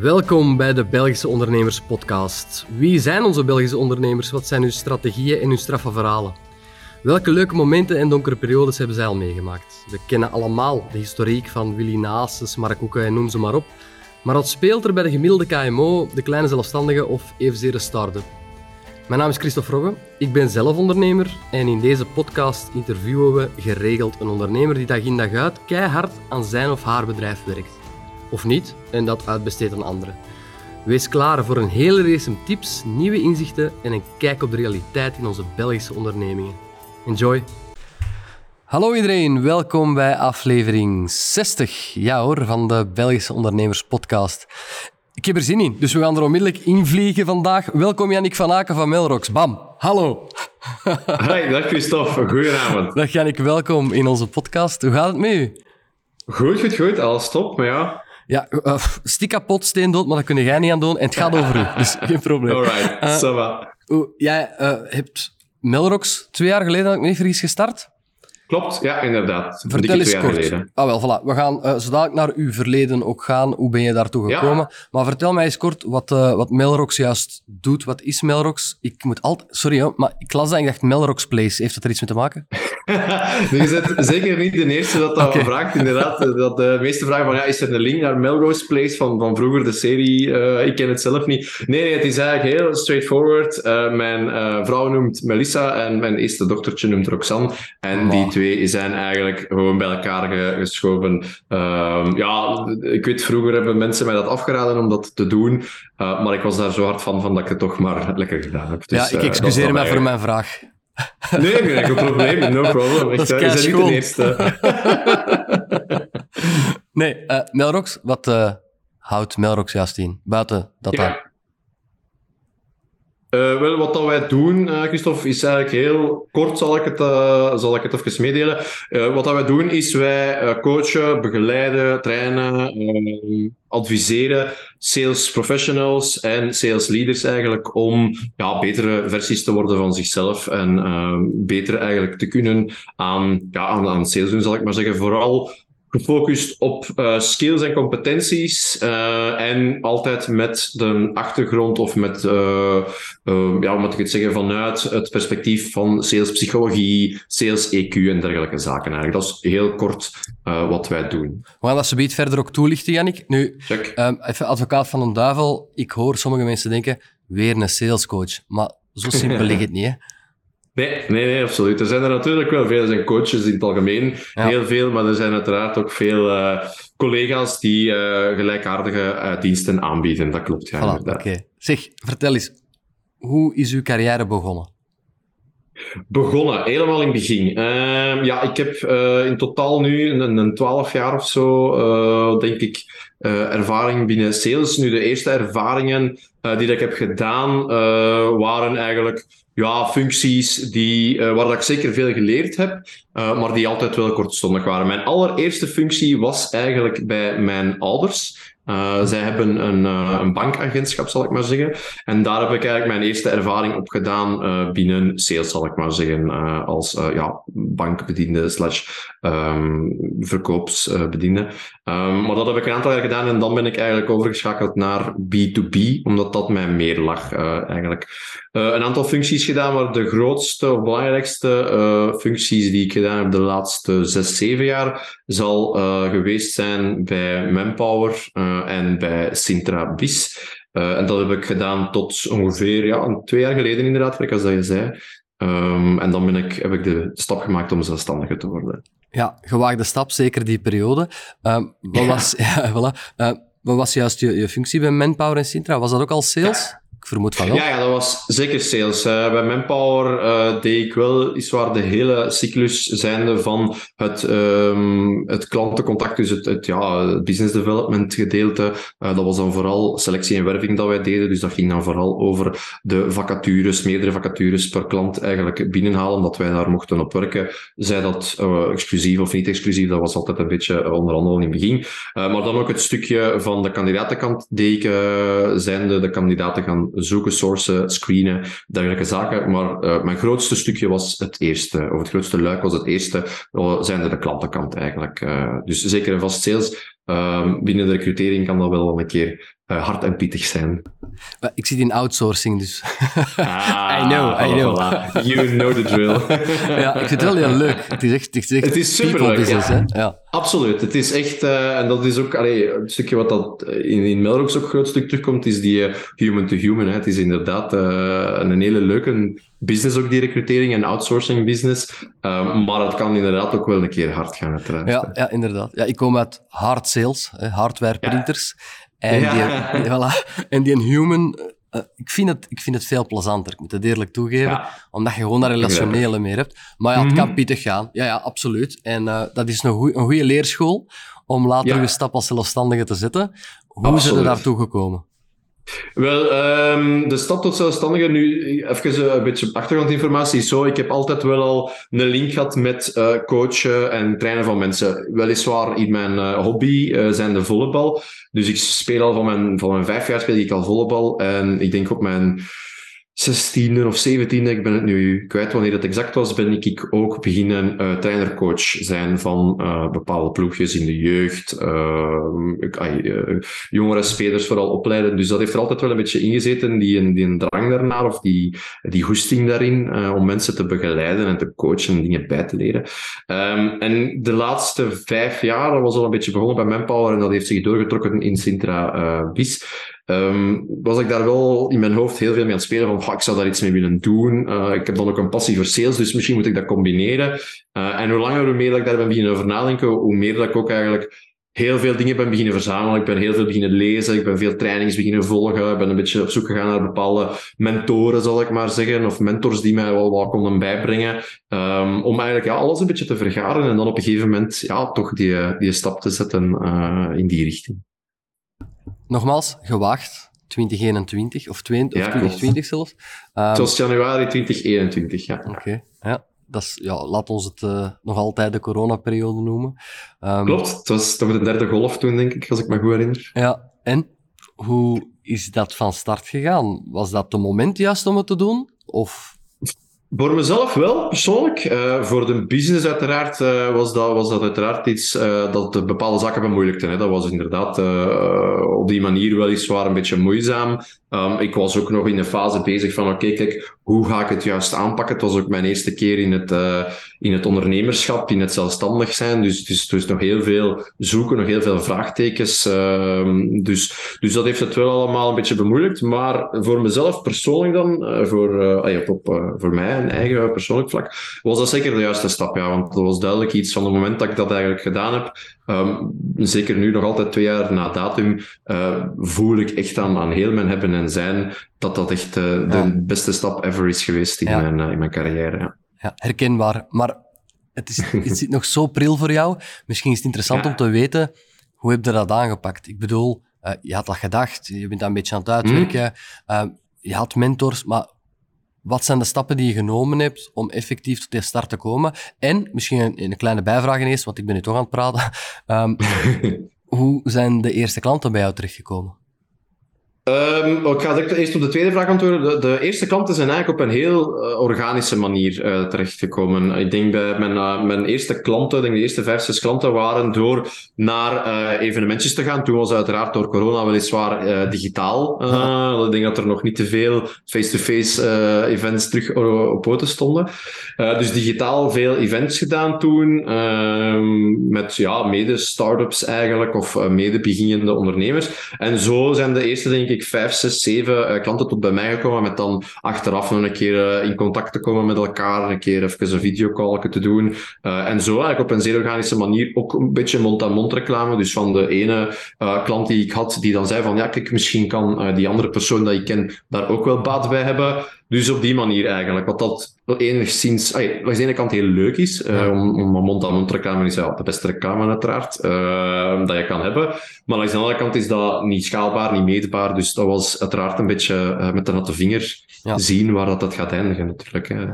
Welkom bij de Belgische Ondernemers Podcast. Wie zijn onze Belgische ondernemers? Wat zijn hun strategieën en hun straffe verhalen? Welke leuke momenten en donkere periodes hebben zij al meegemaakt? We kennen allemaal de historiek van Willy Naases, Mark Hoeken en noem ze maar op. Maar wat speelt er bij de gemiddelde KMO, de kleine zelfstandige of evenzeer de start-up? Mijn naam is Christophe Rogge, ik ben zelf ondernemer en in deze podcast interviewen we geregeld een ondernemer die dag in dag uit keihard aan zijn of haar bedrijf werkt. Of niet, en dat uitbesteedt aan anderen. Wees klaar voor een hele race tips, nieuwe inzichten en een kijk op de realiteit in onze Belgische ondernemingen. Enjoy! Hallo iedereen, welkom bij aflevering 60 ja hoor, van de Belgische Ondernemers Podcast. Ik heb er zin in, dus we gaan er onmiddellijk invliegen vandaag. Welkom Jannik van Aken van Melrox. Bam, hallo. Hi, dag Christophe. Goedenavond. Dag Jannik, welkom in onze podcast. Hoe gaat het met u? Goed, goed, goed. Alles top, maar ja... Ja, uh, stik kapot, steen dood, maar dat kun jij niet aan doen. En het gaat over u, dus geen probleem. Alright, uh, ça va. Jij uh, hebt Melrox twee jaar geleden, als ik me niet vergis, gestart. Klopt, ja, inderdaad. Vertel eens kort. Ah, wel, voilà. We gaan uh, zo dadelijk naar uw verleden ook gaan. Hoe ben je daartoe gekomen? Ja. Maar vertel mij eens kort wat, uh, wat Melrox juist doet. Wat is Melrox? Ik moet altijd... Sorry, hoor, maar ik las dat en ik dacht Melrox Place. Heeft dat er iets mee te maken? je bent zeker niet de eerste dat dat okay. vraagt, inderdaad. Dat de meeste vragen van, ja, is er een link naar Melrose Place van, van vroeger, de serie? Uh, ik ken het zelf niet. Nee, nee, het is eigenlijk heel straightforward. mijn vrouw noemt Melissa en mijn eerste dochtertje noemt Roxanne. En wow. die twee twee zijn eigenlijk gewoon bij elkaar geschoven. Uh, ja, ik weet, vroeger hebben mensen mij dat afgeraden om dat te doen, uh, maar ik was daar zo hard van, van dat ik het toch maar lekker gedaan heb. Dus, ja, ik excuseer uh, me voor mijn vraag. Nee, geen probleem, no problem. Echt, je bent niet de eerste. nee, uh, Melrox, wat houdt Melrox juist in? Buiten dat ja. Uh, wel, wat dat wij doen, uh, Christophe, is eigenlijk heel kort, zal ik het, uh, zal ik het even meedelen. wat dat wij doen, is wij coachen, begeleiden, trainen, adviseren sales professionals en sales leaders eigenlijk om ja, betere versies te worden van zichzelf en beter eigenlijk te kunnen aan, ja, aan, aan sales doen, zal ik maar zeggen. Vooral gefocust op uh, skills en competenties uh, en altijd met de achtergrond of met, uh, ja, moet ik het zeggen, vanuit het perspectief van salespsychologie, sales EQ en dergelijke zaken eigenlijk. Dat is heel kort wat wij doen. We gaan dat zo verder ook toelichten, Jannik. Nu, um, even advocaat van een duivel. Ik hoor sommige mensen denken, weer een salescoach. Maar zo simpel ligt het niet, hè? Nee, nee, nee, absoluut. Er zijn er natuurlijk wel veel. Er zijn coaches in het algemeen, heel veel, maar er zijn uiteraard ook veel uh, collega's die uh, gelijkaardige uh, diensten aanbieden. Dat klopt, ja. Voilà, okay. Zeg, vertel eens, hoe is uw carrière begonnen? Begonnen, helemaal in het begin. Uh, ja, ik heb in totaal nu een, 12 jaar of zo, denk ik, ervaring binnen sales. Nu, de eerste ervaringen die ik heb gedaan, waren eigenlijk ja, functies die, uh, waar dat ik zeker veel geleerd heb, uh, maar die altijd wel kortstondig waren. Mijn allereerste functie was eigenlijk bij mijn ouders. Uh, zij hebben een, uh, een bankagentschap, zal ik maar zeggen. En daar heb ik eigenlijk mijn eerste ervaring op gedaan uh, binnen sales, zal ik maar zeggen. als ja, bankbediende slash um, verkoopsbediende. Um, maar dat heb ik een aantal jaar gedaan en dan ben ik eigenlijk overgeschakeld naar B2B, omdat dat mij meer lag eigenlijk. een aantal functies gedaan, maar de grootste of belangrijkste functies die ik gedaan heb de laatste zes, zeven jaar, zal geweest zijn bij Manpower en bij Sintra Bis. Uh, en dat heb ik gedaan tot ongeveer ja, twee jaar geleden, inderdaad, als dat je zei. Um, en dan ben ik, heb ik de stap gemaakt om zelfstandiger te worden. Ja, gewaagde stap, zeker die periode. Uh, wat, was, ja, voilà. uh, wat was juist je, je functie bij Manpower en Sintra? Was dat ook al sales? Ja. Ik vermoed van wel. Ja, ja dat was zeker sales. Uh, bij Manpower uh, deed ik wel iets waar de hele cyclus zijnde van het, um, het klantencontact, dus het, ja, business development gedeelte. Uh, dat was dan vooral selectie en werving dat wij deden. Dus dat ging dan vooral over de vacatures, meerdere vacatures per klant eigenlijk binnenhalen, dat wij daar mochten op werken. Zij dat exclusief of niet exclusief, dat was altijd een beetje onderhandelen in het begin. maar dan ook het stukje van de kandidatenkant deed ik, zijnde de kandidaten gaan zoeken, sourcen, screenen, dergelijke zaken. Maar uh, mijn grootste stukje was het eerste, of het grootste luik was het eerste, zijn de klantenkant eigenlijk. Uh, dus zeker en vast sales. Uh, binnen de recrutering kan dat wel een keer hard en pittig zijn. Ik zit in outsourcing, dus. Ah, I know, I know. voilà. You know the drill. ja, ik vind het wel heel leuk. Het is echt, het is echt Het is superleuk, business, ja. hè? Ja. Absoluut. Het is echt, eh, en dat is ook allee, een stukje wat dat in, in Melrose ook een groot stuk terugkomt, is die eh, human to human. Hè. Het is inderdaad eh, een hele leuke business, ook die recrutering en outsourcing business. Eh, maar het kan inderdaad ook wel een keer hard gaan, uiteraard. Ja, ja, inderdaad. Ja, ik kom uit hard sales, hè, hardware printers. En, Ja. die, voilà. en die een human, eh, ik, vind het, ik vind het veel plezanter, ik moet het eerlijk toegeven. Ja. Omdat je gewoon dat relationele meer hebt. Maar ja, het Mhm. kan pittig gaan. Ja, ja, absoluut. En eh, dat is een, goeie- een goede leerschool om later je stap als zelfstandige te zetten. Hoe zijn Absoluut. er daartoe gekomen? Wel, ehm, de stap tot zelfstandige, nu even een beetje achtergrondinformatie zo. Ik heb altijd wel al een link gehad met eh, coachen en trainen van mensen. Weliswaar in mijn eh, hobby eh, zijn de volleybal. Dus ik speel al van mijn, van mijn vijf jaar speel ik al volleybal. En ik denk op mijn zestiende of zeventiende, ik ben het nu kwijt wanneer het exact was, ben ik ook beginnen eh trainercoach zijn van eh, bepaalde ploegjes in de jeugd. eh, jongere spelers vooral opleiden. Dus dat heeft er altijd wel een beetje ingezeten, die, die drang daarnaar of die, die goesting daarin, om mensen te begeleiden en te coachen en dingen bij te leren. Ehm, en de laatste vijf jaar, dat was al een beetje begonnen bij Manpower en dat heeft zich doorgetrokken in Sintra Bis. Ehm, was ik daar wel in mijn hoofd heel veel mee aan het spelen van, "Goh, ik zou daar iets mee willen doen. Eh, ik heb dan ook een passie voor sales, dus misschien moet ik dat combineren. Eh, en hoe langer, hoe meer ik daar ben beginnen over nadenken, hoe meer dat ik ook eigenlijk heel veel dingen ben beginnen verzamelen. Ik ben heel veel beginnen lezen, ik ben veel trainings beginnen volgen, ik ben een beetje op zoek gegaan naar bepaalde mentoren, zal ik maar zeggen, of mentors die mij wel wat konden bijbrengen, Ehm, om eigenlijk ja, alles een beetje te vergaren en dan op een gegeven moment ja, toch die, die stap te zetten eh, in die richting. Nogmaals, gewaagd. 2021 of, 20, Ja, of 2020 zelfs. Het was januari 2021, ja. Oké, ja. Dat is, ja, laat ons het eh, nog altijd de coronaperiode noemen. Ehm, Klopt, het was toch de derde golf toen, denk ik, als ik me goed herinner. Ja, en hoe is dat van start gegaan? Was dat de moment juist om het te doen? Of Voor mezelf wel, persoonlijk. Eh, voor de business uiteraard eh, was, dat, was dat uiteraard iets eh, dat de bepaalde zaken bemoeilijkte. Hè. Dat was inderdaad op die manier weliswaar een beetje moeizaam. Ehm, ik was ook nog in de fase bezig van, oké, kijk, hoe ga ik het juist aanpakken? Het was ook mijn eerste keer in het, eh, in het ondernemerschap, in het zelfstandig zijn. Dus, dus, dus nog heel veel zoeken, nog heel veel vraagtekens. Ehm, dus, dus dat heeft het wel allemaal een beetje bemoeilijkt. Maar voor mezelf persoonlijk dan, eh, voor, ja, op, eh, voor mij een eigen persoonlijk vlak, was dat zeker de juiste stap. Ja, want dat was duidelijk iets van het moment dat ik dat eigenlijk gedaan heb. Ehm, zeker nu, nog altijd twee jaar na datum, eh, voel ik echt aan, aan heel mijn hebben en zijn dat dat echt eh, de beste stap ever is geweest in, Ja. mijn, eh, in mijn carrière. Ja. ja, herkenbaar. Maar het, is, het zit nog zo pril voor jou. Misschien is het interessant om te weten, hoe heb je dat aangepakt? Ik bedoel, je had dat gedacht, je bent dat een beetje aan het uitwerken, eh, je had mentors, maar wat zijn de stappen die je genomen hebt om effectief tot die start te komen? En, misschien een, een kleine bijvraag ineens, want ik ben nu toch aan het praten. Ehm, hoe zijn de eerste klanten bij jou terechtgekomen? Ehm, ik ga eerst op de tweede vraag antwoorden. De, de eerste klanten zijn eigenlijk op een heel eh, organische manier eh, terechtgekomen. Ik denk bij mijn, eh, mijn eerste klanten, ik denk de eerste vijf, zes klanten waren door naar evenementjes te gaan. Toen was uiteraard door corona weliswaar digitaal. Ik denk dat er nog niet te veel face-to-face events terug op poten stonden. Dus digitaal veel events gedaan toen, ehm, met ja, mede-startups eigenlijk, of mede-beginnende ondernemers. En zo zijn de eerste, denk ik, vijf, zes, zeven eh, klanten tot bij mij gekomen, met dan achteraf nog een keer eh, in contact te komen met elkaar, een keer even een videocall te doen. Eh, en zo eigenlijk op een zeer organische manier ook een beetje mond-aan-mond reclame. Dus van de ene klant die ik had, die dan zei van, ja, kijk, misschien kan die andere persoon dat ik ken daar ook wel baat bij hebben. Dus op die manier eigenlijk. Wat dat enigszins, ay, langs de ene kant heel leuk is, eh, om, om mond-aan-mond reclame is ja, de beste reclame uiteraard, eh, dat je kan hebben. Maar langs de andere kant is dat niet schaalbaar, niet meetbaar. Dus dat was uiteraard een beetje eh, met de natte vinger Ja. zien waar dat, dat gaat eindigen natuurlijk. hè.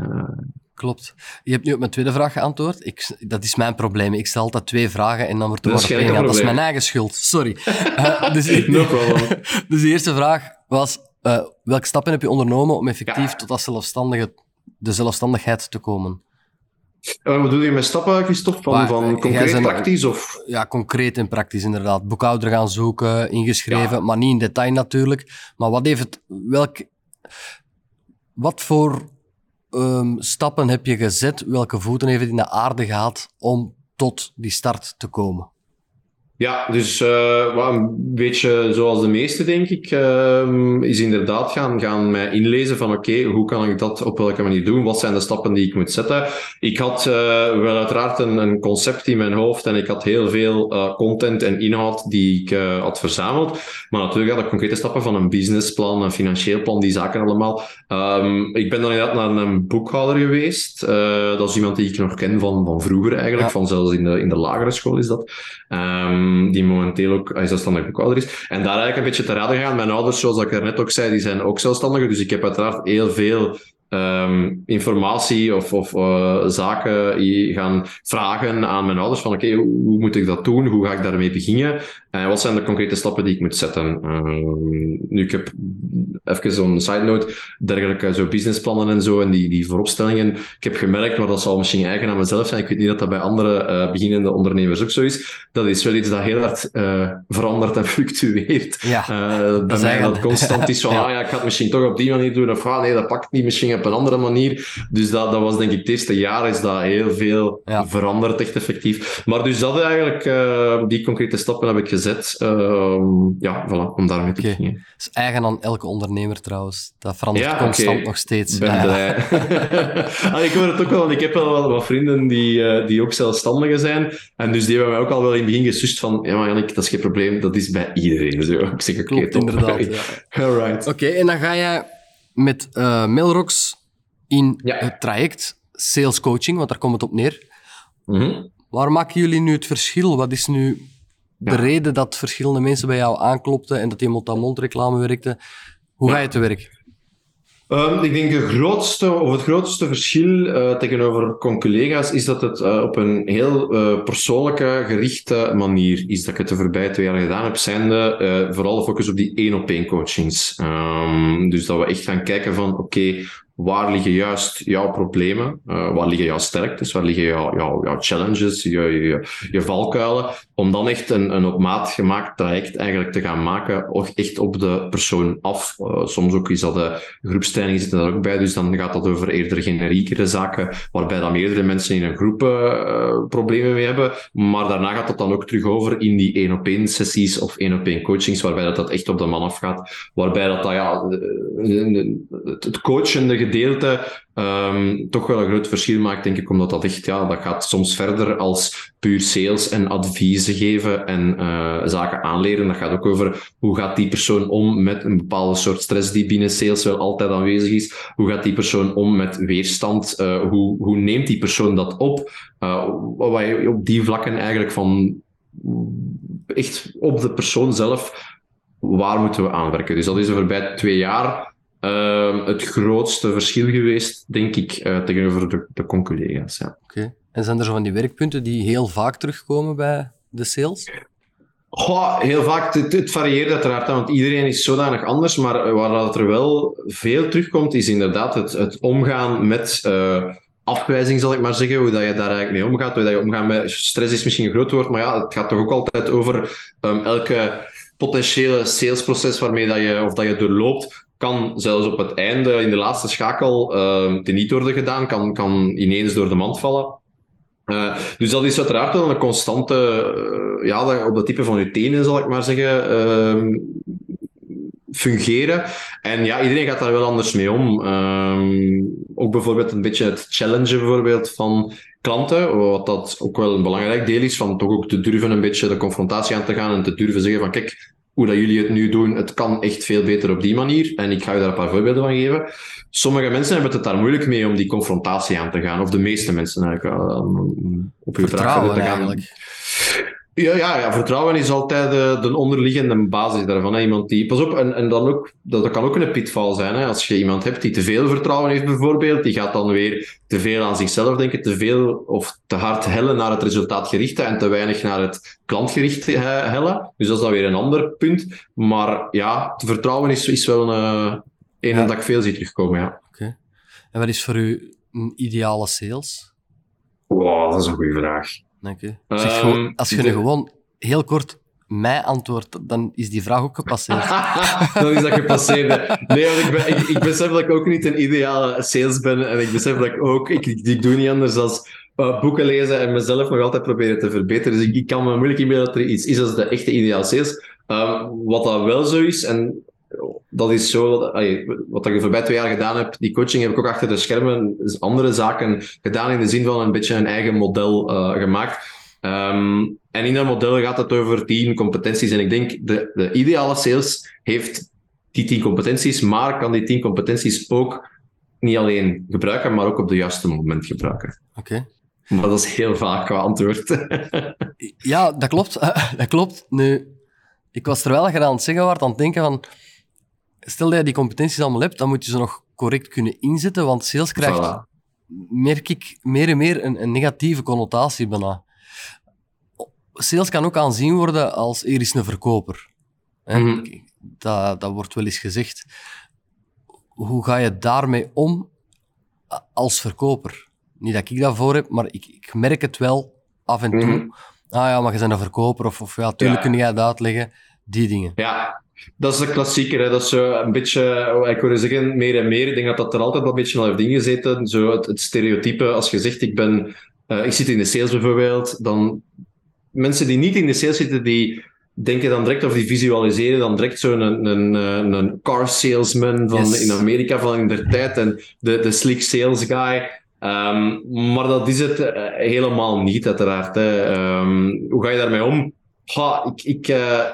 Klopt. Je hebt nu op mijn tweede vraag geantwoord. Ik, dat is mijn probleem. Ik stel altijd twee vragen en dan wordt er maar op. Dat is mijn eigen schuld. Sorry. Dus, No problem. dus de eerste vraag was, welke stappen heb je ondernomen om effectief Ja. tot dat zelfstandige, de zelfstandigheid te komen? wat bedoel je met stappen, Christophe? Van, Maar, van eh, concreet bent- praktisch? Of... Ja, concreet en praktisch inderdaad. Boekhouder gaan zoeken, ingeschreven, maar niet in detail natuurlijk. Maar wat heeft het, welk, wat voor ehm, stappen heb je gezet? Welke voeten heeft het in de aarde gehad om tot die start te komen? Ja, dus eh, wat een beetje zoals de meeste, denk ik, ehm, is inderdaad gaan, gaan mij inlezen van oké, hoe kan ik dat op welke manier doen? Wat zijn de stappen die ik moet zetten? Ik had eh, wel uiteraard een, een concept in mijn hoofd en ik had heel veel eh, content en inhoud die ik had verzameld. Maar natuurlijk had ik concrete stappen van een businessplan, een financieel plan, die zaken allemaal. Ehm, ik ben dan inderdaad naar een boekhouder geweest. Dat is iemand die ik nog ken van, van vroeger eigenlijk, Ja. van zelfs in de, in de lagere school is dat. Ehm, die momenteel ook hij zelfstandig boekhouder is. En daar eigenlijk een beetje te raden gegaan. Mijn ouders, zoals ik daarnet ook zei, die zijn ook zelfstandigen. Dus ik heb uiteraard heel veel ehm, informatie of, of eh, zaken gaan vragen aan mijn ouders. Van oké, hoe moet ik dat doen? Hoe ga ik daarmee beginnen? En wat zijn de concrete stappen die ik moet zetten? Ehm, nu, ik heb even zo'n side note, dergelijke zo businessplannen en zo, en die, die vooropstellingen. Ik heb gemerkt, maar dat zal misschien eigen aan mezelf zijn. Ik weet niet dat dat bij andere eh, beginnende ondernemers ook zo is. Dat is wel iets dat heel hard eh, verandert en fluctueert. Ja, Eh, bij mij dat constant is van, Ja. ah ja, ik ga het misschien toch op die manier doen, of ah nee, dat pakt niet, misschien op een andere manier. Dus dat, dat was denk ik het eerste jaar is dat heel veel Ja. veranderd, echt effectief. Maar dus dat eigenlijk, eh, die concrete stappen heb ik gezet, ehm, ja, voilà, om daarmee te beginnen. dat is eigen aan elke ondernemer trouwens. Dat verandert Ja, constant nog steeds. Ik ben blij. ah, ik hoor het ook wel, want ik heb wel wat, vrienden die, eh, die ook zelfstandigen zijn. En dus die hebben mij ook al wel in het begin gesust van, ja maar Jannik, dat is geen probleem, dat is bij iedereen zo. Ik zeg, oké, top. inderdaad. Ja. Oké, en dan ga jij met eh Mailrocks in Ja. het traject sales coaching, want daar komt het op neer. Mhm. Waar maken jullie nu het verschil? Wat is nu de reden dat verschillende mensen bij jou aanklopten en dat die mond-aan-mond reclame werkte? Hoe ga je te werk? Ehm, ik denk de grootste, of het grootste verschil eh, tegenover collega's is dat het eh, op een heel eh, persoonlijke, gerichte manier is dat ik het de voorbije twee jaar gedaan heb, zijnde vooral de focus op die één-op-één coachings. Ehm, dus dat we echt gaan kijken van, oké, waar liggen juist jouw problemen? Eh, waar liggen jouw sterktes? Waar liggen jouw, jouw, jouw challenges, je, je, je valkuilen? Om dan echt een, een op maat gemaakt traject eigenlijk te gaan maken, of echt op de persoon af. Eh, soms ook is dat de groepstraining zitten daar ook bij, dus dan gaat dat over eerder generiekere zaken, waarbij dan meerdere mensen in een groep eh, problemen mee hebben. Maar daarna gaat dat dan ook terug over in die één-op-één sessies of één-op-één coachings, waarbij dat, dat echt op de man afgaat. Waarbij dat, dat ja, de- het coachende gedeelte ehm, toch wel een groot verschil maakt, denk ik, omdat dat echt, ja, dat gaat soms verder als puur sales en adviezen geven en eh, zaken aanleren. Dat gaat ook over hoe gaat die persoon om met een bepaalde soort stress die binnen sales wel altijd aanwezig is. Hoe gaat die persoon om met weerstand? Eh, hoe, hoe neemt die persoon dat op? Eh, wat je op die vlakken eigenlijk van echt op de persoon zelf, waar moeten we aanwerken? Dus dat is de voorbij twee jaar ehm, het grootste verschil geweest, denk ik, eh, tegenover de, de conculega's. Ja. Oké. En zijn er zo van die werkpunten die heel vaak terugkomen bij de sales? Goh, heel vaak, het, het varieert uiteraard, hè, want iedereen is zodanig anders, maar eh, waar dat er wel veel terugkomt, is inderdaad het, het omgaan met eh, afwijzing, zal ik maar zeggen, hoe dat je daar eigenlijk mee omgaat, hoe dat je omgaat met stress is misschien een groot woord, maar ja, het gaat toch ook altijd over ehm, elke potentiële salesproces waarmee dat je, of dat je doorloopt, kan zelfs op het einde, in de laatste schakel, ehm teniet worden gedaan, kan, kan ineens door de mand vallen. Eh, dus dat is uiteraard wel een constante, eh, ja, op dat type van je tenen, zal ik maar zeggen, ehm, fungeren. En ja, iedereen gaat daar wel anders mee om. Ehm, ook bijvoorbeeld een beetje het challengen bijvoorbeeld van klanten, wat dat ook wel een belangrijk deel is, van toch ook te durven een beetje de confrontatie aan te gaan en te durven zeggen van kijk, hoe dat jullie het nu doen, het kan echt veel beter op die manier. En ik ga je daar een paar voorbeelden van geven. Sommige mensen hebben het daar moeilijk mee om die confrontatie aan te gaan. Of de meeste mensen eigenlijk. eh, om op uw vraag te gaan. eigenlijk. Ja, ja, ja, vertrouwen is altijd de, de onderliggende basis daarvan. Hè. Iemand die, pas op, en, en dan ook, dat, dat kan ook een pitval zijn. Hè. Als je iemand hebt die te veel vertrouwen heeft, bijvoorbeeld, die gaat dan weer te veel aan zichzelf denken, te veel of te hard hellen naar het resultaatgerichte en te weinig naar het klantgerichte he- hellen. Dus dat is dan weer een ander punt. Maar ja, het vertrouwen is, is wel een, een Ja. dat ik veel zie terugkomen. Ja. En wat is voor u een ideale sales? Wow, dat is een goede vraag. Dank u. Zeg, Ehm, als je nu gewoon heel kort mij antwoordt, dan is die vraag ook gepasseerd. dan is dat gepasseerd. Nee, want ik, ben, ik, ik besef dat ik ook niet een ideale sales ben. En ik besef dat ik ook... Ik, ik, doe niet anders dan eh, boeken lezen en mezelf nog altijd proberen te verbeteren. Dus ik, ik kan me moeilijk inbeelden dat er iets is als de echte ideale sales. Ehm, wat dat wel zo is, en dat is zo... wat ik de voorbij twee jaar gedaan heb, die coaching heb ik ook achter de schermen dus andere zaken gedaan in de zin van een beetje een eigen model eh, gemaakt. Ehm, en in dat model gaat het over tien competenties. En ik denk, de, de ideale sales heeft die tien competenties, maar kan die tien competenties ook niet alleen gebruiken, maar ook op het juiste moment gebruiken. Oké. Maar dat is heel vaak qua antwoord. Ja, dat klopt. dat klopt. Nu, ik was je dat aan het zeggen was, aan het denken van... Stel dat je die competenties allemaal hebt, dan moet je ze nog correct kunnen inzetten, want sales krijgt, Voilà. merk ik, meer en meer een, een negatieve connotatie bijna. Sales kan ook aanzien worden als er is een verkoper. Hè, Mhm. dat, dat wordt wel eens gezegd. Hoe ga je daarmee om als verkoper? Niet dat ik dat voor heb, maar ik, ik merk het wel af en toe. Mhm. Ah ja, maar je bent een verkoper, of, of ja, tuurlijk Ja. kun jij het uitleggen. Die dingen. Ja, dat is de klassieker. Hè. Dat is zo een beetje, oh, ik wilde zeggen, meer en meer. Ik denk dat dat er altijd wel een beetje al heeft ingezeten. Zo het, het stereotype, als je zegt, ik, ben, eh, ik zit in de sales bijvoorbeeld, dan mensen die niet in de sales zitten, die denken dan direct of die visualiseren dan direct zo'n een, een, een, car salesman van Yes. in Amerika van in der tijd en de, de slick sales guy. Ehm, maar dat is het eh, helemaal niet, uiteraard. Hè. Ehm, hoe ga je daarmee om? Ha, ik, ik, eh,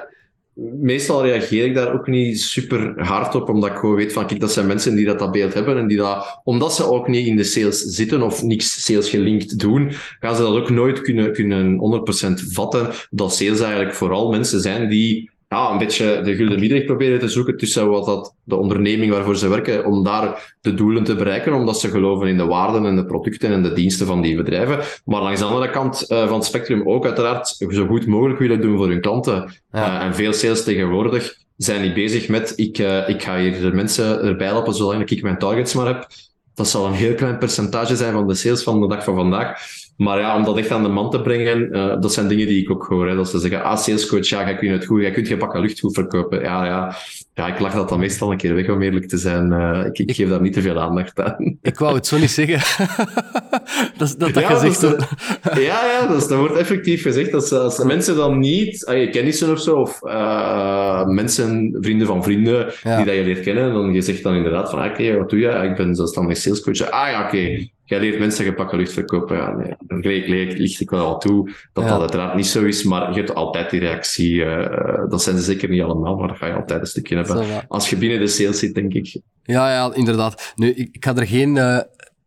meestal reageer ik daar ook niet super hard op, omdat ik gewoon weet van, kijk, dat zijn mensen die dat, dat beeld hebben en die dat, omdat ze ook niet in de sales zitten of niks sales gelinkt doen, gaan ze dat ook nooit kunnen, kunnen 100% vatten. Dat sales eigenlijk vooral mensen zijn die ja, een beetje de gulden middenweg proberen te zoeken tussen wat dat, de onderneming waarvoor ze werken, om daar de doelen te bereiken, omdat ze geloven in de waarden en de producten en de diensten van die bedrijven. Maar langs de andere kant eh, van het spectrum ook uiteraard zo goed mogelijk willen doen voor hun klanten. Ja. Eh, en veel sales tegenwoordig zijn niet bezig met ik, eh, ik ga hier de mensen erbij helpen zolang ik mijn targets maar heb. Dat zal een heel klein percentage zijn van de sales van de dag van vandaag. Maar ja, om dat echt aan de man te brengen, eh, dat zijn dingen die ik ook hoor. Hè. Dat ze zeggen, ah, salescoach, ja, jij kunt het goed, jij kunt je pakken lucht goed verkopen. Ja, ja, ja, ik lach dat dan meestal een keer weg, om eerlijk te zijn. Eh, ik, ik geef daar niet te veel aandacht aan. Ik wou het zo niet zeggen. dat dat, dat Ja, gezegd dat is- wordt. Ja, ja dat, is- dat wordt effectief gezegd. Dat ze, als mensen dan niet, ah, je kennissen of zo, of eh, mensen, vrienden van vrienden, Ja. die dat je leert kennen, dan je zegt dan inderdaad van, ah, oké, wat doe je? Ah, ik ben zelfstandig salescoach. Ah ja, oké. Jij leert mensen gepakken lucht verkopen. Ja, nee. Dan licht ik wel al toe dat Ja. dat uiteraard niet zo is, maar je hebt altijd die reactie. eh, dat zijn ze zeker niet allemaal, maar dat ga je altijd een stukje hebben. Zo. Als je binnen de sales zit, denk ik. Ja, ja, inderdaad. Nu, ik, ik ga er geen eh,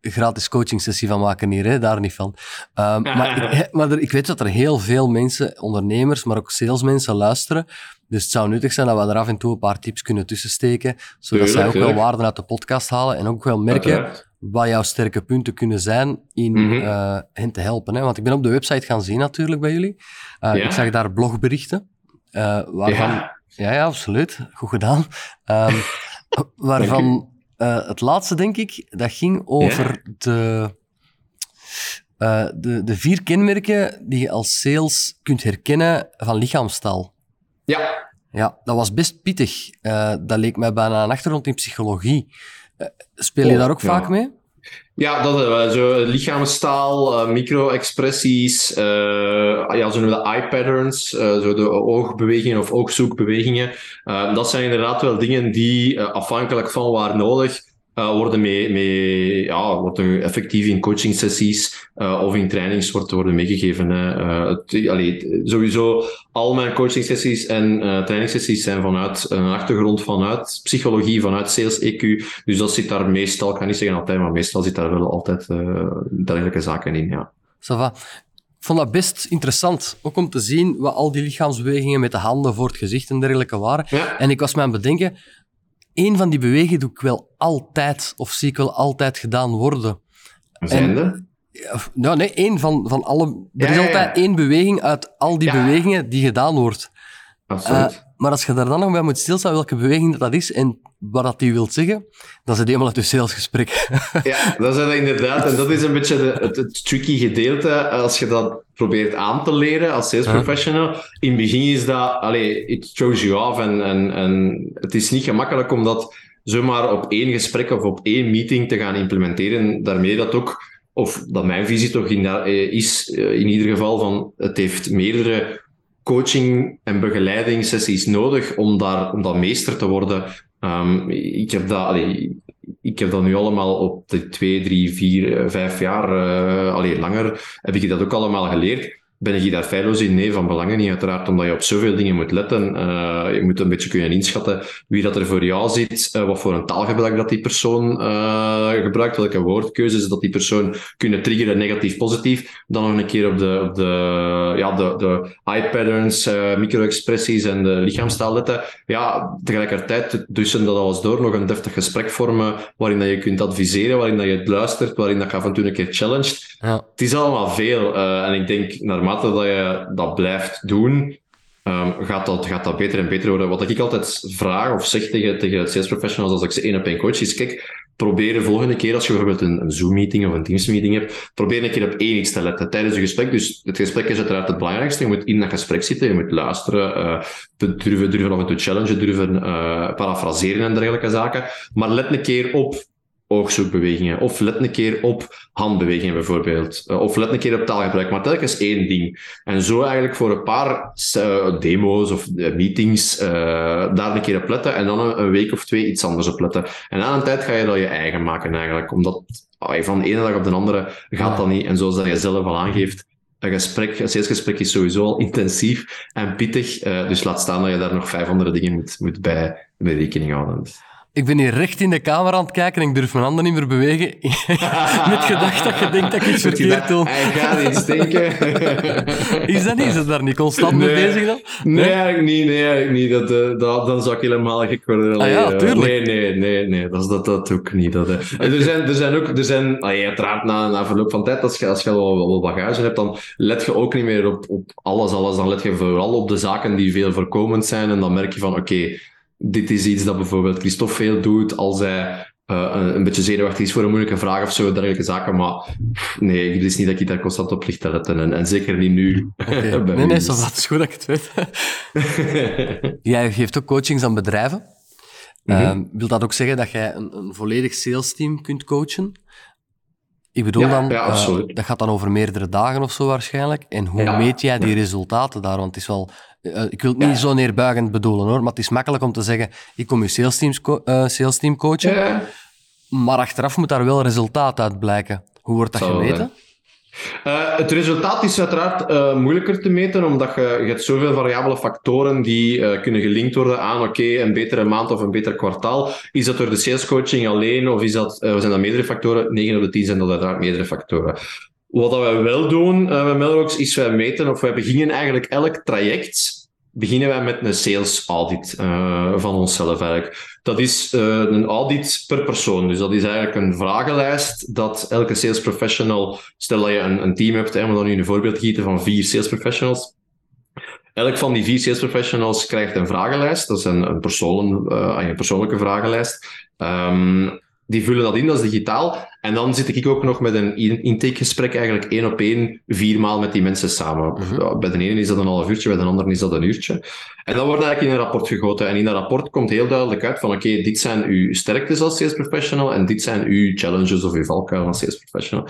gratis coaching sessie van maken hier, hè, daar niet van. Ehm, maar ik, maar er- ik weet dat er heel veel mensen, ondernemers, maar ook salesmensen luisteren. Dus het zou nuttig zijn dat we er af en toe een paar tips kunnen tussensteken, zodat zij ook wel waarde uit de podcast halen en ook wel merken Uiteraard. Wat jouw sterke punten kunnen zijn in Mhm. eh, hen te helpen. Hè? Want ik ben op de website gaan zien natuurlijk bij jullie. Eh, Ja. Ik zag daar blogberichten. eh, waarvan Ja. ja, ja, absoluut. Goed gedaan. Ehm, waarvan het laatste, denk ik, dat ging over de, de, de vier kenmerken die je als sales kunt herkennen van lichaamstaal. Ja, Ja, dat was best pittig. Dat leek mij bijna een achtergrond in psychologie. Eh, speel je daar ook ja. vaak mee? Ja, dat hebben we. Zo lichaamstaal, eh, micro-expressies, eh, ja, zo noemen we de eye patterns, eh, zo de oogbewegingen of oogzoekbewegingen. Eh, dat zijn inderdaad wel dingen die eh, afhankelijk van waar nodig eh, worden mee, mee ja, worden effectief in coaching sessies eh, of in trainings wordt, worden meegegeven. Eh, het, allee, sowieso, al mijn coaching sessies en trainingssessies zijn vanuit een achtergrond vanuit psychologie, vanuit sales EQ. Dus dat zit daar meestal, ik ga niet zeggen altijd, maar meestal zit daar wel altijd dergelijke zaken in. Ja. Ça va. Ik vond dat best interessant, ook om te zien wat al die lichaamsbewegingen met de handen voor het gezicht en dergelijke waren. Ja. En ik was me aan het bedenken, één van die bewegingen doe ik wel altijd, of zie ik wel altijd gedaan worden. Zijnde? Ja, of- Nou, nee, één van, van alle... Er Ja, is ja, ja. altijd één beweging uit al die bewegingen die gedaan wordt. Absoluut. Eh, maar als je daar dan nog bij moet stilstaan welke beweging dat, dat is en wat dat die wilt zeggen, dan zit helemaal uit je salesgesprek. ja, dat is dat inderdaad. En dat is een beetje de, het, tricky gedeelte als je dat probeert aan te leren als sales professional. In het begin is dat, allee, it throws you off en, en, en het is niet gemakkelijk om dat zomaar op één gesprek of op één meeting te gaan implementeren. Daarmee dat ook, of dat mijn visie toch in, eh, is, eh, in ieder geval van het heeft meerdere coaching en begeleidingssessies nodig om daar, om dat meester te worden. Um, ik, heb dat, ik heb dat nu allemaal op de twee, drie, vier, eh, vijf jaar, uh, langer, heb ik dat ook allemaal geleerd. Ben je daar feilloos in? Nee, van belangen niet, uiteraard, omdat je op zoveel dingen moet letten. Uh, je moet een beetje kunnen inschatten wie dat er voor jou zit, uh, wat voor een taalgebruik dat die persoon uh, gebruikt, welke woordkeuzes dat die persoon kunnen triggeren, negatief, positief. Dan nog een keer op de, op de, ja, de, de eye patterns, micro-expressies en de lichaamstaal letten. Ja, tegelijkertijd tussen dat alles door nog een deftig gesprek vormen, waarin dat je kunt adviseren, waarin dat je het luistert, waarin dat je af en toe een keer challenged. Ja. Het is allemaal veel. en ik denk, naar dat je dat blijft doen, um, gaat, dat, gaat dat beter en beter worden. Wat ik altijd vraag of zeg tegen, tegen sales professionals als ik ze één op één coach is, kijk, probeer de volgende keer als je bijvoorbeeld een, een Zoom-meeting of een Teams-meeting hebt, probeer een keer op één iets te letten tijdens het gesprek. Dus het gesprek is uiteraard het belangrijkste. Je moet in dat gesprek zitten, je moet luisteren, uh, durven, durven af en toe challengen, durven uh, parafraseren en dergelijke zaken. Maar let een keer op oogzoekbewegingen. Of let een keer op handbewegingen bijvoorbeeld. Eh, of let een keer op taalgebruik. Maar telkens één ding. En zo eigenlijk voor een paar uh, demo's of uh, meetings daar een keer op letten. En dan een, week of twee iets anders op letten. En na een tijd ga je dat je eigen maken eigenlijk. Omdat van de ene dag op de andere gaat dat niet. En zoals dat je zelf al aangeeft, een gesprek, een salesgesprek is sowieso al intensief en pittig. dus laat staan dat je daar nog vijf andere dingen moet, moet bij, bij rekening houden. Ik ben hier recht in de camera aan het kijken en ik durf mijn handen niet meer bewegen. Met gedacht dat je denkt dat ik iets verkeerd doe. Hij gaat iets denken. is dat niet? Is het daar niet constant mee bezig dan? Nee, nee, eigenlijk niet. Nee, eigenlijk niet. Dat, uh, dat, dan zou ik helemaal gek worden. Ah ja, tuurlijk. Nee, nee, nee. nee. Dat, dat, dat ook niet. Dat, uh. er, zijn, er zijn ook... Er zijn, allee, uiteraard na, na verloop van tijd, als je, als je al wel bagage hebt, dan let je ook niet meer op, op alles, alles. Dan let je vooral op de zaken die veel voorkomend zijn. En dan merk je van, oké... Okay, dit is iets dat bijvoorbeeld Christophe veel doet als hij uh, een, een, beetje zenuwachtig is voor een moeilijke vraag of zo, dergelijke zaken. Maar nee, het is niet dat ik daar constant op ligt te letten. En, en zeker niet nu. Okay. nee, nee, dat is goed dat ik het weet. jij geeft ook coachings aan bedrijven. Mm -hmm. wil dat ook zeggen dat jij een, een volledig sales team kunt coachen? Ik bedoel ja, dan, ja, uh, dat gaat dan over meerdere dagen of zo waarschijnlijk. En hoe ja, meet jij die resultaten daar? Want het is wel uh, ik wil het niet zo neerbuigend bedoelen hoor, maar het is makkelijk om te zeggen: ik kom je sales, teams co uh, sales team coachen. Maar achteraf moet daar wel resultaat uit blijken. Hoe wordt dat gemeten? Uh, het resultaat is uiteraard uh, moeilijker te meten, omdat je, je hebt zoveel variabele factoren die uh, kunnen gelinkt worden aan oké, een betere maand of een beter kwartaal. Is dat door de salescoaching alleen of is dat, zijn dat meerdere factoren? 9 op de 10 zijn dat uiteraard meerdere factoren. Wat dat wij wel doen met Melrox is wij meten of wij beginnen eigenlijk elk traject beginnen wij met een sales audit uh, van onszelf eigenlijk. Dat is uh, een audit per persoon. Dus dat is eigenlijk een vragenlijst dat elke sales professional, stel dat je een, team hebt, hè, we dan nu een voorbeeld gieten van vier sales professionals. Elk van die vier sales professionals krijgt een vragenlijst. Dat is een, een, uh, een persoonlijke vragenlijst. Um, die vullen dat in, dat is digitaal. En dan zit ik ook nog met een intakegesprek, eigenlijk één op één, viermaal met die mensen samen. Mhm. Bij de ene is dat een half uurtje, bij de andere is dat een uurtje. En dan wordt eigenlijk in een rapport gegoten. En in dat rapport komt heel duidelijk uit van, oké, dit zijn uw sterktes als sales professional en dit zijn uw challenges of uw valkuilen als sales professional.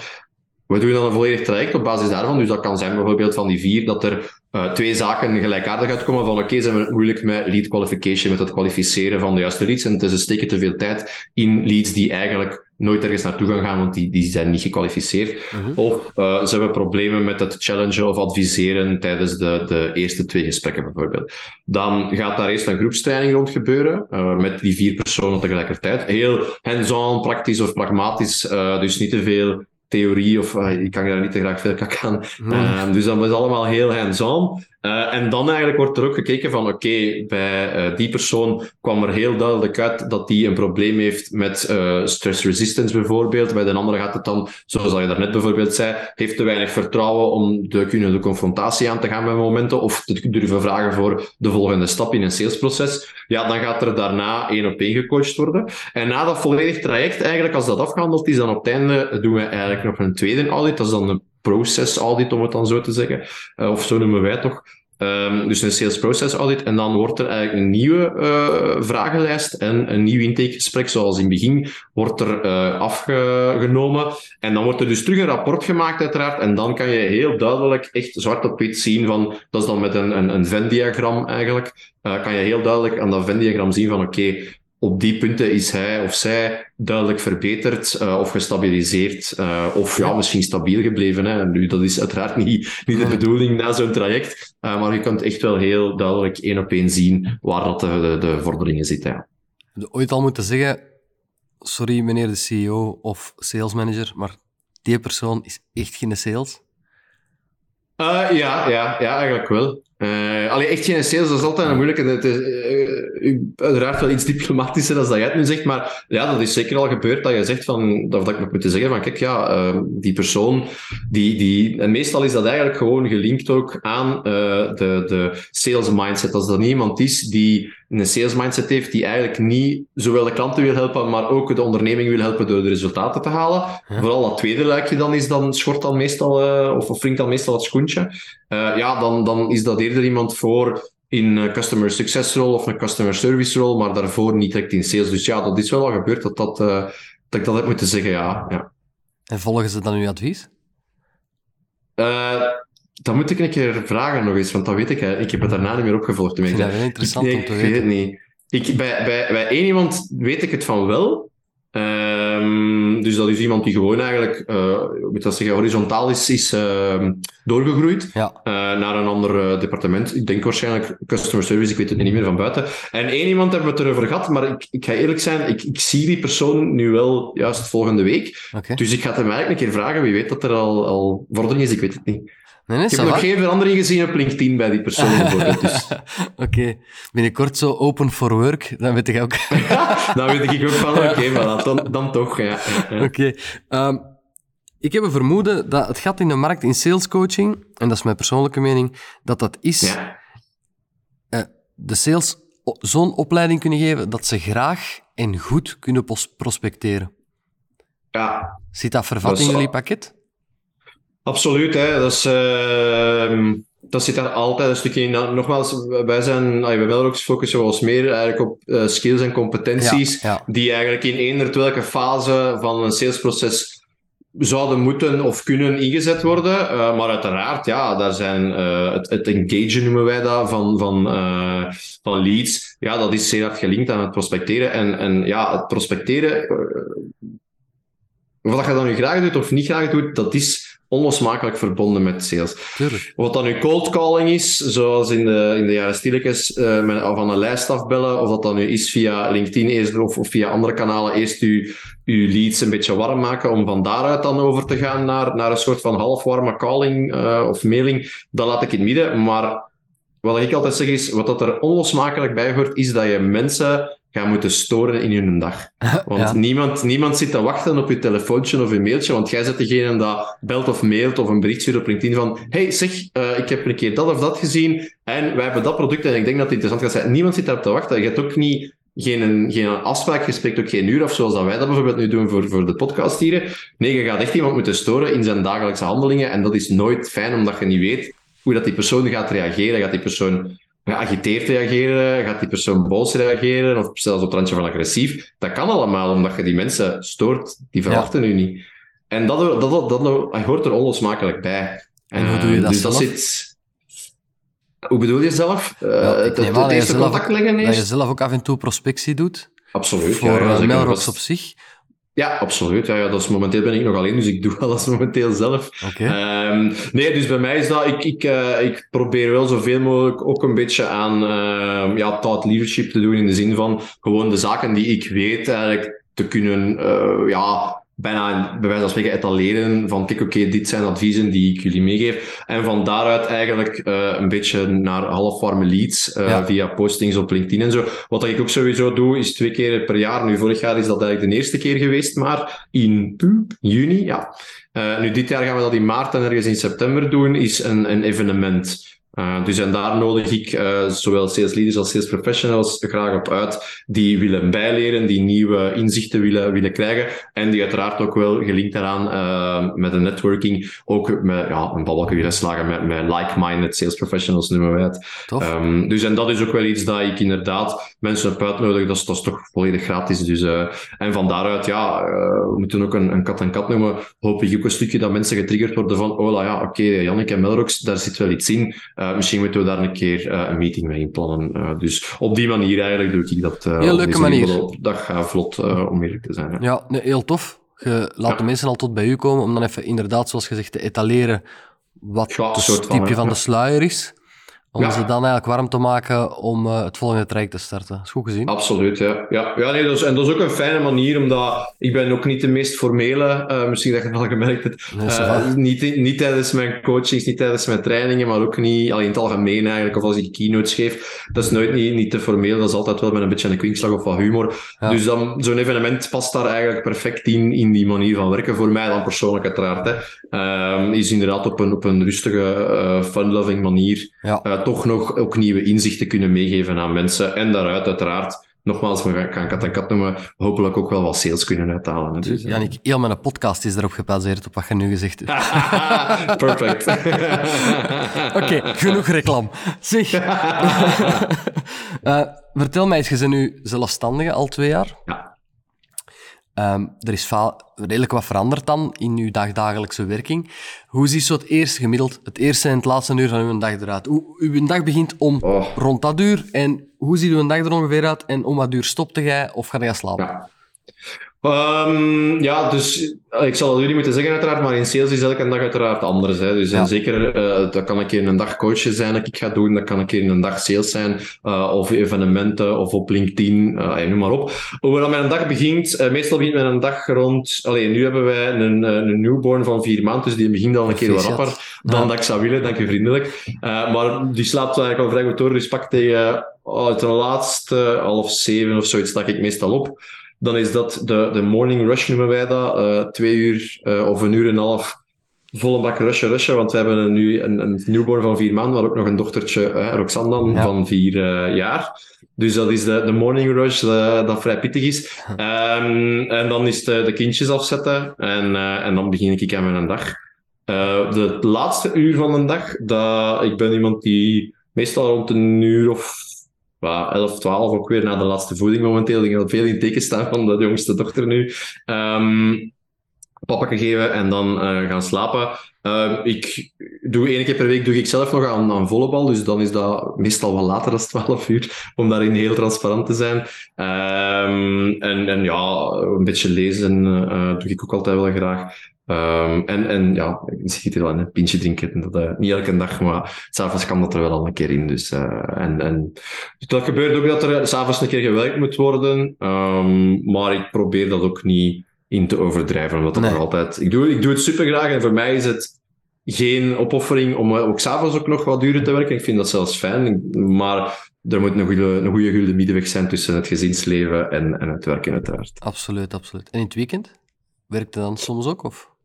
We doen dan een volledig traject op basis daarvan. Dus dat kan zijn bijvoorbeeld van die vier dat er uh, twee zaken gelijkaardig uitkomen. Van oké, okay, zijn we het moeilijk met lead qualification, met het kwalificeren van de juiste leads. En het is een steken te veel tijd in leads die eigenlijk nooit ergens naartoe gaan gaan, want die, die zijn niet gekwalificeerd. Uh mhm. -huh. Of uh, ze hebben problemen met het challengen of adviseren tijdens de, de eerste twee gesprekken bijvoorbeeld. Dan gaat daar eerst een groepstraining rond gebeuren, uh, met die vier personen tegelijkertijd. Heel hands-on, praktisch of pragmatisch, dus niet te veel theorie of ik kan daar niet te graag veel kak aan. Uh, dus dat is allemaal heel hands-on. Uh, en dan eigenlijk wordt er ook gekeken van, oké, bij uh, die persoon kwam er heel duidelijk uit dat die een probleem heeft met uh, stress resistance bijvoorbeeld. Bij de andere gaat het dan, zoals je daarnet bijvoorbeeld zei, heeft te weinig vertrouwen om de, kunnen de confrontatie aan te gaan met momenten of te durven vragen voor de volgende stap in een salesproces. Ja, dan gaat er daarna één op één gecoacht worden. En na dat volledig traject, eigenlijk, als dat afgehandeld is, dan op het einde doen we eigenlijk nog een tweede audit. Dat is dan een process audit, om het dan zo te zeggen. Of zo noemen wij toch. Um, dus een sales process audit. En dan wordt er eigenlijk een nieuwe uh, vragenlijst en een nieuw intakegesprek, zoals in het begin, wordt er uh, afgenomen. En dan wordt er dus terug een rapport gemaakt, uiteraard. En dan kan je heel duidelijk, echt zwart op wit zien van, dat is dan met een, een, een Venn-diagram eigenlijk, uh, kan je heel duidelijk aan dat Venn-diagram zien van, oké, op die punten is hij of zij duidelijk verbeterd uh, of gestabiliseerd. Uh, of ja, misschien stabiel gebleven. Hè. Nu, dat is uiteraard niet, niet de bedoeling na zo'n traject. Uh, maar je kunt echt wel heel duidelijk één op één zien waar dat de, de, de vorderingen zitten. Ja. Ooit al moeten zeggen, sorry meneer de CEO of sales manager, maar die persoon is echt geen sales? ja, ja, ja, eigenlijk wel. Uh, allee, echt geen sales, dat is altijd een moeilijke. Het is uh, uiteraard wel iets diplomatischer dan dat jij het nu zegt, maar ja, dat is zeker al gebeurd dat je zegt van, dat, dat ik moet moeten zeggen van, kijk, ja, uh, die persoon, die, die, en meestal is dat eigenlijk gewoon gelinkt ook aan de, de sales mindset. Als dat iemand is die een sales mindset heeft, die eigenlijk niet zowel de klanten wil helpen, maar ook de onderneming wil helpen door de resultaten te halen. Vooral dat tweede luikje dan is, dan schort dan meestal, of, of wringt dan meestal het schoentje. ja, dan, dan is dat eerder iemand voor in een customer success rol of een customer service rol, maar daarvoor niet direct in sales. Dus ja, dat is wel al gebeurd dat, dat, uh, dat ik dat heb moeten zeggen, ja. ja. En volgen ze dan uw advies? Uh, dat moet ik een keer vragen nog eens, want dat weet ik. Ik heb het daarna niet meer opgevolgd. Ik vind dat heel interessant ik, om te ik weten. weet het niet. Ik, bij, bij, bij één iemand weet ik het van wel. Um, dus dat is iemand die gewoon eigenlijk, uh, moet dat zeggen, horizontaal is, is uh, doorgegroeid ja. uh, naar een ander departement. Ik denk waarschijnlijk customer service, ik weet het niet meer van buiten. En één iemand hebben we het erover gehad, maar ik, ik ga eerlijk zijn, ik, ik zie die persoon nu wel juist volgende week. Okay. Dus ik ga het hem eigenlijk een keer vragen, wie weet dat er al, al vordering is, ik weet het niet. Nee, nee, ik heb nog geen verandering gezien op LinkedIn bij die persoon. Dus. Oké, okay. binnenkort zo open for work, dan weet ik ook. dan weet ik ook van, oké, okay, voilà, dan, dan toch. Ja. Oké. Okay. Um, ik heb een vermoeden dat het gat in de markt in sales coaching, en dat is mijn persoonlijke mening, dat dat is ja. uh, de sales zo'n opleiding kunnen geven dat ze graag en goed kunnen prospecteren. Ja. Zit dat vervat in jullie pakket? Absoluut, hè. Dat, is, uh, dat zit daar altijd een stukje in. Nogmaals, wij zijn, bij Melrox focussen we ons meer eigenlijk op uh, skills en competenties ja, ja. die eigenlijk in eender welke fase van een salesproces zouden moeten of kunnen ingezet worden. Uh, maar uiteraard, ja, daar zijn uh, het, het engagen noemen wij dat van, van, uh, van leads. Ja, dat is zeer hard gelinkt aan het prospecteren. En, en ja, het prospecteren, wat je dan nu graag doet of niet graag doet, dat is onlosmakelijk verbonden met sales. Tuurlijk. Wat dan nu cold calling is, zoals in de, in de jaren stilletjes, uh, met, van een lijst afbellen, of dat dan nu is via LinkedIn eerst, of, of via andere kanalen, eerst uw, uw leads een beetje warm maken, om van daaruit dan over te gaan naar, naar een soort van halfwarme calling uh, of mailing, dat laat ik in het midden. Maar wat ik altijd zeg is, wat dat er onlosmakelijk bij hoort, is dat je mensen gaan moeten storen in hun dag. Want Ja. niemand, niemand zit te wachten op je telefoontje of je mailtje, want jij bent degene dat belt of mailt of een bericht stuurt op LinkedIn van hey, zeg, uh, ik heb een keer dat of dat gezien en wij hebben dat product en ik denk dat het interessant gaat zijn. Niemand zit daarop te wachten. Je hebt ook niet geen, geen afspraak, je spreekt ook geen uur of zoals dat wij dat bijvoorbeeld nu doen voor, voor de podcast hier. Nee, je gaat echt iemand moeten storen in zijn dagelijkse handelingen en dat is nooit fijn, omdat je niet weet hoe dat die persoon gaat reageren. Gaat die persoon geagiteerd reageren? Gaat die persoon boos reageren? Of zelfs op het randje van agressief? Dat kan allemaal, omdat je die mensen stoort. Die verwachten u niet. En dat, dat, dat, dat, dat hoort er onlosmakelijk bij. En hoe doe je dat dus dat zelf? zit... Hoe bedoel je zelf? Ja, het dat eerste zelf- contact leggen Dat je zelf ook af en toe prospectie doet. Absoluut. voor ja, ja, Dat op zich. Ja, absoluut. Ja, ja, dat is, momenteel ben ik nog alleen, dus ik doe alles momenteel zelf. Ehm, nee, dus bij mij is dat, ik, ik, eh, ik probeer wel zoveel mogelijk ook een beetje aan ehm, ja, thought leadership te doen, in de zin van gewoon de zaken die ik weet eigenlijk te kunnen, eh, ja, bijna bij wijze van spreken etaleren van kijk, oké, dit zijn adviezen die ik jullie meegeef. En van daaruit eigenlijk uh, een beetje naar halfwarme leads uh, ja. via postings op LinkedIn en zo. Wat ik ook sowieso doe, is twee keer per jaar. Nu, vorig jaar is dat eigenlijk de eerste keer geweest, maar in juni, ja. Uh, nu, dit jaar gaan we dat in maart en ergens in september doen, is een, een evenement. Uh, dus en daar nodig ik uh, zowel sales leaders als sales professionals graag op uit die willen bijleren, die nieuwe inzichten willen, willen krijgen en die uiteraard ook wel gelinkt daaraan uh, met een networking ook met, ja, een balken willen slagen met, met like-minded sales professionals noemen wij het. Um, dus en dat is ook wel iets dat ik inderdaad mensen op uitnodig, dat is, dat is toch volledig gratis. Dus, en van daaruit, ja, we moeten ook een, een kat en kat noemen, hoop ik ook een stukje dat mensen getriggerd worden van, oh ja, oké, okay, Jannik en Melrox, daar zit wel iets in. Uh, misschien moeten we daar een keer een meeting mee inplannen. Dus op die manier eigenlijk doe ik dat. heel leuke manier. Dat gaat vlot, om eerlijk te zijn. Hè. Ja, nee, heel tof. Je laat ja. de mensen al tot bij u komen om dan even inderdaad, zoals gezegd, te etaleren wat ja, het type van, van de sluier is. Om ja. ze dan eigenlijk warm te maken om uh, het volgende traject te starten. is goed gezien. Absoluut, ja. ja, ja nee, dat is, en dat is ook een fijne manier, omdat ik ben ook niet de meest formele, uh, misschien dat je het al gemerkt hebt, nee, uh, niet, niet tijdens mijn coachings, niet tijdens mijn trainingen, maar ook niet alleen in het algemeen eigenlijk, of als ik keynotes geef. Dat is nooit niet, niet te formeel, dat is altijd wel met een beetje een kwinkslag of wat humor. Ja. Dus dan, zo'n evenement past daar eigenlijk perfect in, in die manier van werken. Voor mij dan persoonlijk uiteraard. Hè. Um, is inderdaad op een, op een rustige, fun-loving manier ja toch nog ook nieuwe inzichten kunnen meegeven aan mensen. En daaruit uiteraard, nogmaals, we gaan kat en kat noemen, hopelijk ook wel wat sales kunnen uithalen. Hè. Dus, Janik, heel mijn podcast is erop gebaseerd, op wat je nu gezegd hebt. Perfect. Oké, okay, genoeg reclame. Zeg. uh, vertel mij eens, je bent nu zelfstandige al twee jaar. Ja. Um, er is redelijk wat veranderd dan in uw dagdagelijkse werking. Hoe ziet zo het eerste gemiddeld, het eerste en het laatste uur van uw dag eruit? Hoe, uw dag begint om oh. rond dat uur en hoe ziet uw dag er ongeveer uit en om wat uur stopte jij of ga je slapen? Ja. Um, ja, dus ik zal het jullie moeten zeggen uiteraard, maar in sales is elke dag uiteraard anders. Hè. Dus ja. en zeker, uh, dat kan een keer een dag coachen zijn dat ik ga doen, dat kan een keer een dag sales zijn, uh, of evenementen, of op LinkedIn, uh, noem maar op. Hoe dan mijn dag begint, meestal begint mijn dag rond, alleen nu hebben wij een, een newborn van vier maanden, dus die begint al een keer wat rapper dan dat ik zou willen, dank je vriendelijk. maar die slaapt eigenlijk al vrij goed door, dus pak tegen oh, ten laatste half zeven of zoiets stak ik meestal op dan is dat de, de morning rush, noemen wij dat. Uh, twee uur uh, of een uur en een half volle bak rushen, rushen. Want we hebben nu een, een newborn van vier maanden, maar ook nog een dochtertje, Roxanne, ja. van vier jaar. Dus dat is de, de morning rush, dat vrij pittig is. Um, en dan is de, de kindjes afzetten en, en dan begin ik aan mijn dag. de laatste uur van de dag, dat, ik ben iemand die meestal rond een uur of 11, 12 ook weer na de laatste voeding momenteel. Ik heb veel in teken staan van de jongste dochter nu. Um, papa geven en dan uh, gaan slapen. Uh, ik doe één keer per week doe ik zelf nog aan, aan volleybal, dus dan is dat meestal wel later dan 12 uur, om daarin heel transparant te zijn. Um, en, en ja, een beetje lezen uh, doe ik ook altijd wel graag. Um, en, en ja, ik zit er wel in een pintje drinken. Dat, uh, niet elke dag, maar s'avonds kan dat er wel al een keer in. Dus, uh, en, en dat gebeurt ook dat er s'avonds een keer gewerkt moet worden. Um, maar ik probeer dat ook niet in te overdrijven. Omdat dat nee. altijd... Ik doe, ik doe het super graag en voor mij is het geen opoffering om ook s'avonds ook nog wat duurder te werken. Ik vind dat zelfs fijn. Maar er moet een goede, een goede gulden middenweg zijn tussen het gezinsleven en, en het werken, uiteraard. Absoluut, absoluut. En in het weekend? Werkt het dan soms ook? Of?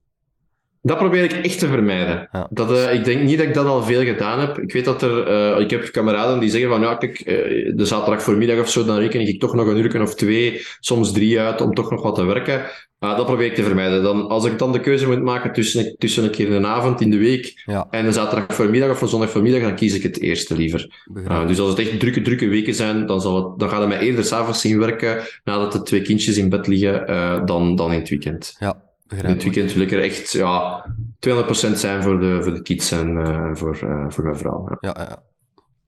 Dat probeer ik echt te vermijden. Ja. Dat, uh, ik denk niet dat ik dat al veel gedaan heb. Ik weet dat er... Uh, ik heb kameraden die zeggen van, ja, kijk, uh, de zaterdag voormiddag of zo, dan reken ik toch nog een uur of twee, soms drie uit, om toch nog wat te werken. dat probeer ik te vermijden. Dan, als ik dan de keuze moet maken tussen, tussen een keer een avond in de week ja. en een zaterdag voormiddag of een zondag voormiddag, dan kies ik het eerste liever. dus als het echt drukke, drukke weken zijn, dan, zal het, dan gaat het mij eerder s'avonds zien werken, nadat de twee kindjes in bed liggen, dan, dan in het weekend. Ja. Het weekend wil ik er echt ja, 200% zijn voor de, voor de kids en uh, voor, uh, voor mijn vrouw. Ja. Ja, ja.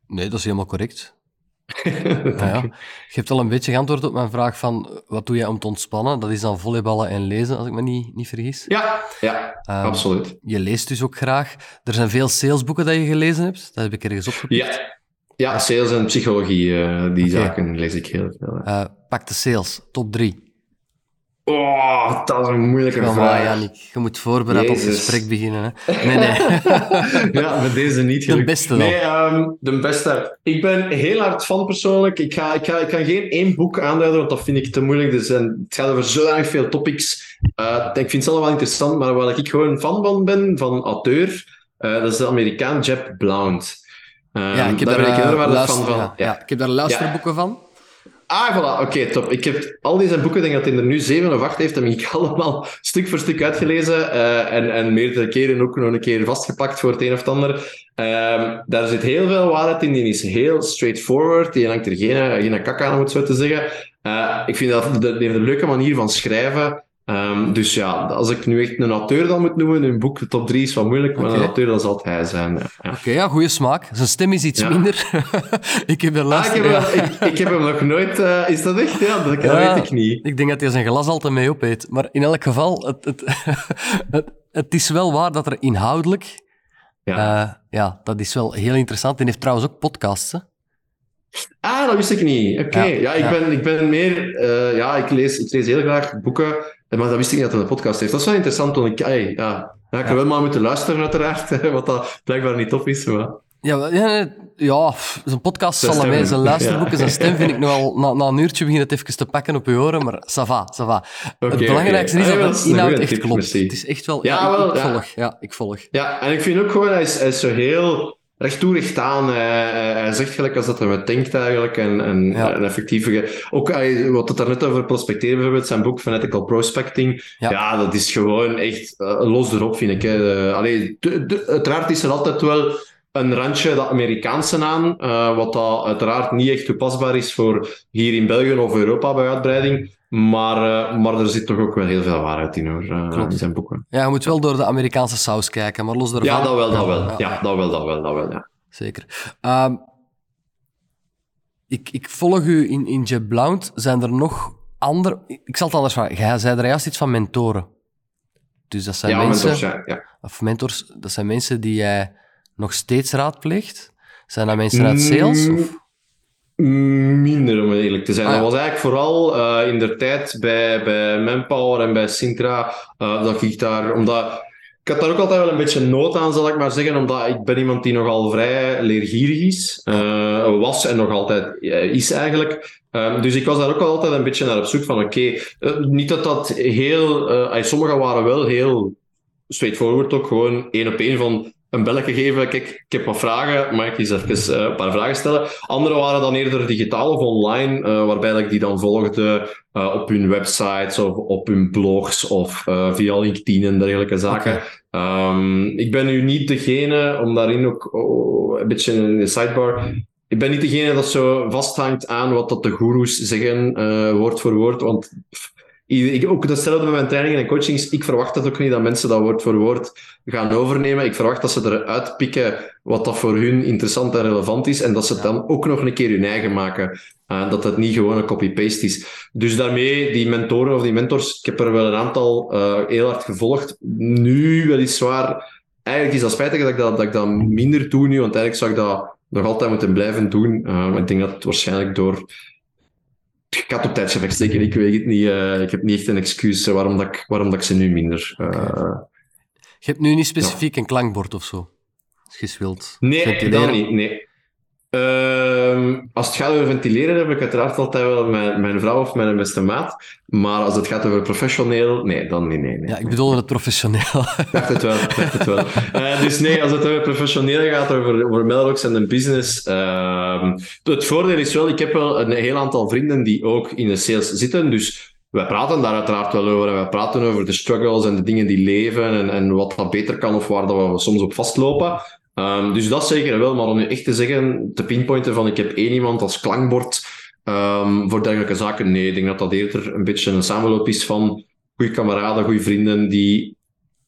Nee, dat is helemaal correct. ja, Je hebt al een beetje geantwoord op mijn vraag van wat doe jij om te ontspannen? Dat is dan volleyballen en lezen, als ik me niet, niet vergis. Ja, ja um, absoluut. Je leest dus ook graag. Er zijn veel salesboeken dat je gelezen hebt. Dat heb ik ergens opgepikt. Ja, ja sales en psychologie, uh, die okay. zaken lees ik heel veel. pak de sales, top 3. Oh, dat is een moeilijke vraag. maar, Jannik. Je moet voorbereid op het gesprek beginnen. Hè? Nee, nee. ja, met deze niet De beste dan. Nee, ehm, de beste. Ik ben heel hard fan persoonlijk. Ik, ga, ik, ga, ik kan geen één boek aanduiden, want dat vind ik te moeilijk. Er zijn, het gaat over zodanig veel topics. Eh, ik vind het allemaal wel interessant, maar waar ik gewoon fan van ben, van auteur, eh, dat is de Amerikaan Jeb Blount. Ehm, ja, ik heb daar daar, ben ik heel eh, erg fan van. ja, ja, ik heb daar luisterboeken van. Ah, voilà. Oké, top. Ik heb al deze boeken, denk dat hij er nu zeven of acht heeft, heb ik allemaal stuk voor stuk uitgelezen. eh, en, en meerdere keren ook nog een keer vastgepakt voor het een of het ander. Ehm, daar zit heel veel waarheid in. Die is heel straightforward. Die hangt er geen, geen kak aan, om het zo te zeggen. Eh, ik vind dat de, een leuke manier van schrijven. Ehm, dus ja, als ik nu echt een auteur dan moet noemen, een boek de top 3 is wat moeilijk, maar een auteur dat zal het hij zijn. Ja. Oké, ja, goede smaak. Zijn stem is iets Ja. minder. ik heb er Ah, ik, luisteren. heb hem, ik, ik heb hem nog nooit... eh, is dat echt? Ja, dat, weet ik niet. Ik denk dat hij zijn glas altijd mee opeet. Maar in elk geval, het, het, het, het is wel waar dat er inhoudelijk... Ja. Ja. ja, dat is wel heel interessant. En heeft trouwens ook podcasts. Hè? Ah, dat wist ik niet. Oké. Ja, Ja, ik. Ben, ik ben meer... eh, ja, ik lees, ik lees heel graag boeken, eh, maar dat wist ik niet dat hij een podcast heeft. Dat is wel interessant, want ik... ja, ja, ik heb wel maar moeten luisteren, uiteraard, wat dat blijkbaar niet top is, maar... Ja, ja, ja zijn podcast zal mij, zijn luisterboeken, zijn stem vind ik nu al... Na, na een uurtje begint het even te pakken op je oren, maar ça va, ça va. Oké, het belangrijkste is Ah, dat ja, de inhoud echt klopt. Het is echt wel... Ja, Ja, ik, wel, ik ja. volg. Ja, ik volg. Ja, en ik vind ook gewoon, hij is, hij is zo heel recht toe, recht aan. Hij, hij- hij zegt gelijk als dat hij met denkt eigenlijk. En, en, Ja. Ook hij, wat het daarnet over prospecteren bijvoorbeeld, zijn boek Fanatical Prospecting. Ja. Ja, dat is gewoon echt eh, los erop, vind ik. Hè. Eh, allee, uiteraard is er altijd wel een randje dat Amerikaanse aan, eh, wat dat uiteraard niet echt toepasbaar is voor hier in België of Europa bij uitbreiding. Maar, eh, maar er zit toch ook wel heel veel waarheid in, hoor, eh, Klopt. in zijn boeken. Ja, je moet wel door de Amerikaanse saus kijken, maar los daarvan... Ja, dat wel, dat wel. Ja, Ja, dat wel, dat wel, dat wel, ja. Zeker. Ehm, ik, ik volg u in, in Jeb Blount. Zijn er nog andere... Ik zal het anders vragen. Jij zei er juist iets van mentoren. Dus dat zijn Ja, mensen... mentors, ja, ja. Of mentors, dat zijn mensen die jij nog steeds raadpleegt? Zijn dat mensen uit sales? Mm, Of? Minder, om eerlijk te zijn. Ah, ja. Dat was eigenlijk vooral eh, in de tijd bij, bij Manpower en bij Sintra, eh, dat ik daar... Omdat, ik had daar ook altijd wel een beetje nood aan, zal ik maar zeggen, omdat ik ben iemand die nogal vrij leergierig is. eh, was en nog altijd is eigenlijk. Ehm, dus ik was daar ook altijd een beetje naar op zoek van, oké, niet dat dat heel... eh, sommigen waren wel heel straightforward ook, gewoon één op één van een belletje geven. Kijk, ik heb wat vragen, mag ik eens even eh, een paar vragen stellen? Andere waren dan eerder digitaal of online, eh, waarbij dat ik die dan volgde eh, op hun websites of op hun blogs of via LinkedIn en dergelijke zaken. Ehm, ik ben nu niet degene, om daarin ook oh, een beetje in de sidebar, ik ben niet degene dat zo vasthangt aan wat dat de goeroes zeggen, woord voor woord, want pff, ik, ook hetzelfde met mijn trainingen en coachings, ik verwacht dat ook niet dat mensen dat woord voor woord gaan overnemen. Ik verwacht dat ze eruit pikken wat dat voor hun interessant en relevant is en dat ze het dan ook nog een keer hun eigen maken. Eh, dat het niet gewoon een copy-paste is. Dus daarmee, die mentoren of die mentors, ik heb er wel een aantal eh, heel hard gevolgd. Nu weliswaar, eigenlijk is dat spijtig dat ik dat, dat ik dat minder doe nu, want eigenlijk zou ik dat nog altijd moeten blijven doen. Eh, maar ik denk dat het waarschijnlijk door ik had op tijd wegsteken, ik weet het niet. eh, ik heb niet echt een excuus eh, waarom, dat ik, waarom dat ik ze nu minder... eh, Je hebt nu niet specifiek een klankbord of zo. Als je wilt Nee, dat niet. Nee. Ehm, als het gaat over ventileren, heb ik uiteraard altijd wel mijn, mijn vrouw of mijn beste maat. Maar als het gaat over professioneel, nee, dan niet. Nee, nee. Ja, ik bedoelde het professioneel. Dacht het wel, dacht het wel. Eh, dus nee, als het over professioneel gaat, over, over Melrocks en de business. ehm, het voordeel is wel, ik heb wel een heel aantal vrienden die ook in de sales zitten. Dus wij praten daar uiteraard wel over. En wij praten over de struggles en de dingen die leven en, en wat dat beter kan of waar dat we soms op vastlopen. Ehm, dus dat zeker wel, maar om nu echt te zeggen, te pinpointen van ik heb één iemand als klankbord ehm, voor dergelijke zaken, nee, ik denk dat dat eerder een beetje een samenloop is van goede kameraden, goede vrienden, die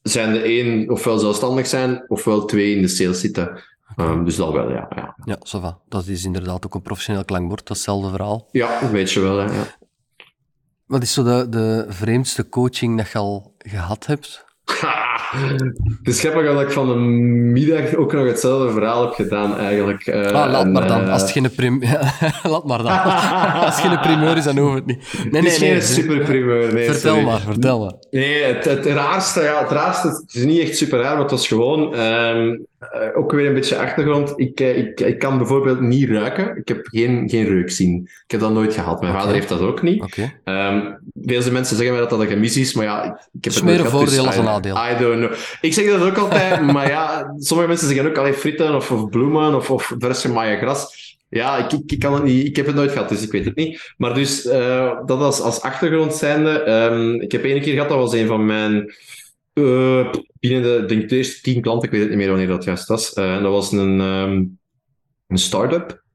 zijn de één ofwel zelfstandig zijn, ofwel twee in de sales zitten. Ehm, dus dat wel, ja. Ja, Ja. Dat is inderdaad ook een professioneel klankbord. Dat is hetzelfde verhaal. ja weet je wel, hè, ja. Wat is zo de, de vreemdste coaching dat je al gehad hebt? Is grappig dat ik van de middag ook nog hetzelfde verhaal heb gedaan, eigenlijk. Uh, ah, laat maar dan. Als het geen prim... laat maar dan. Als het geen primeur is, dan hoeft het niet. Nee, het is nee, geen super primeur. Nee, vertel maar, vertel maar. Nee, het, het, raarste, ja, het raarste, het is niet echt super raar, maar het was gewoon... Um, uh, ook weer een beetje achtergrond. Ik, uh, ik, ik kan bijvoorbeeld niet ruiken. Ik heb geen, geen reukzien. Ik heb dat nooit gehad. Mijn okay. vader heeft dat ook niet. Okay. Um, veel mensen zeggen mij dat dat een gemis is, maar ja, ik heb het nooit gehad. voordeel dus, I don't know. Ik zeg dat ook altijd, maar ja, sommige mensen zeggen ook alleen fritten of, of bloemen of, of vers gemaaien gras. Ja, ik, ik, kan het niet. Ik heb het nooit gehad, dus ik weet het niet. Maar dus, uh, dat als, als achtergrond zijnde. Um, ik heb één keer gehad, dat was een van mijn uh, binnen de, denk de eerste tien klanten, ik weet het niet meer wanneer dat juist was. Uh, dat was een, um, een start-up.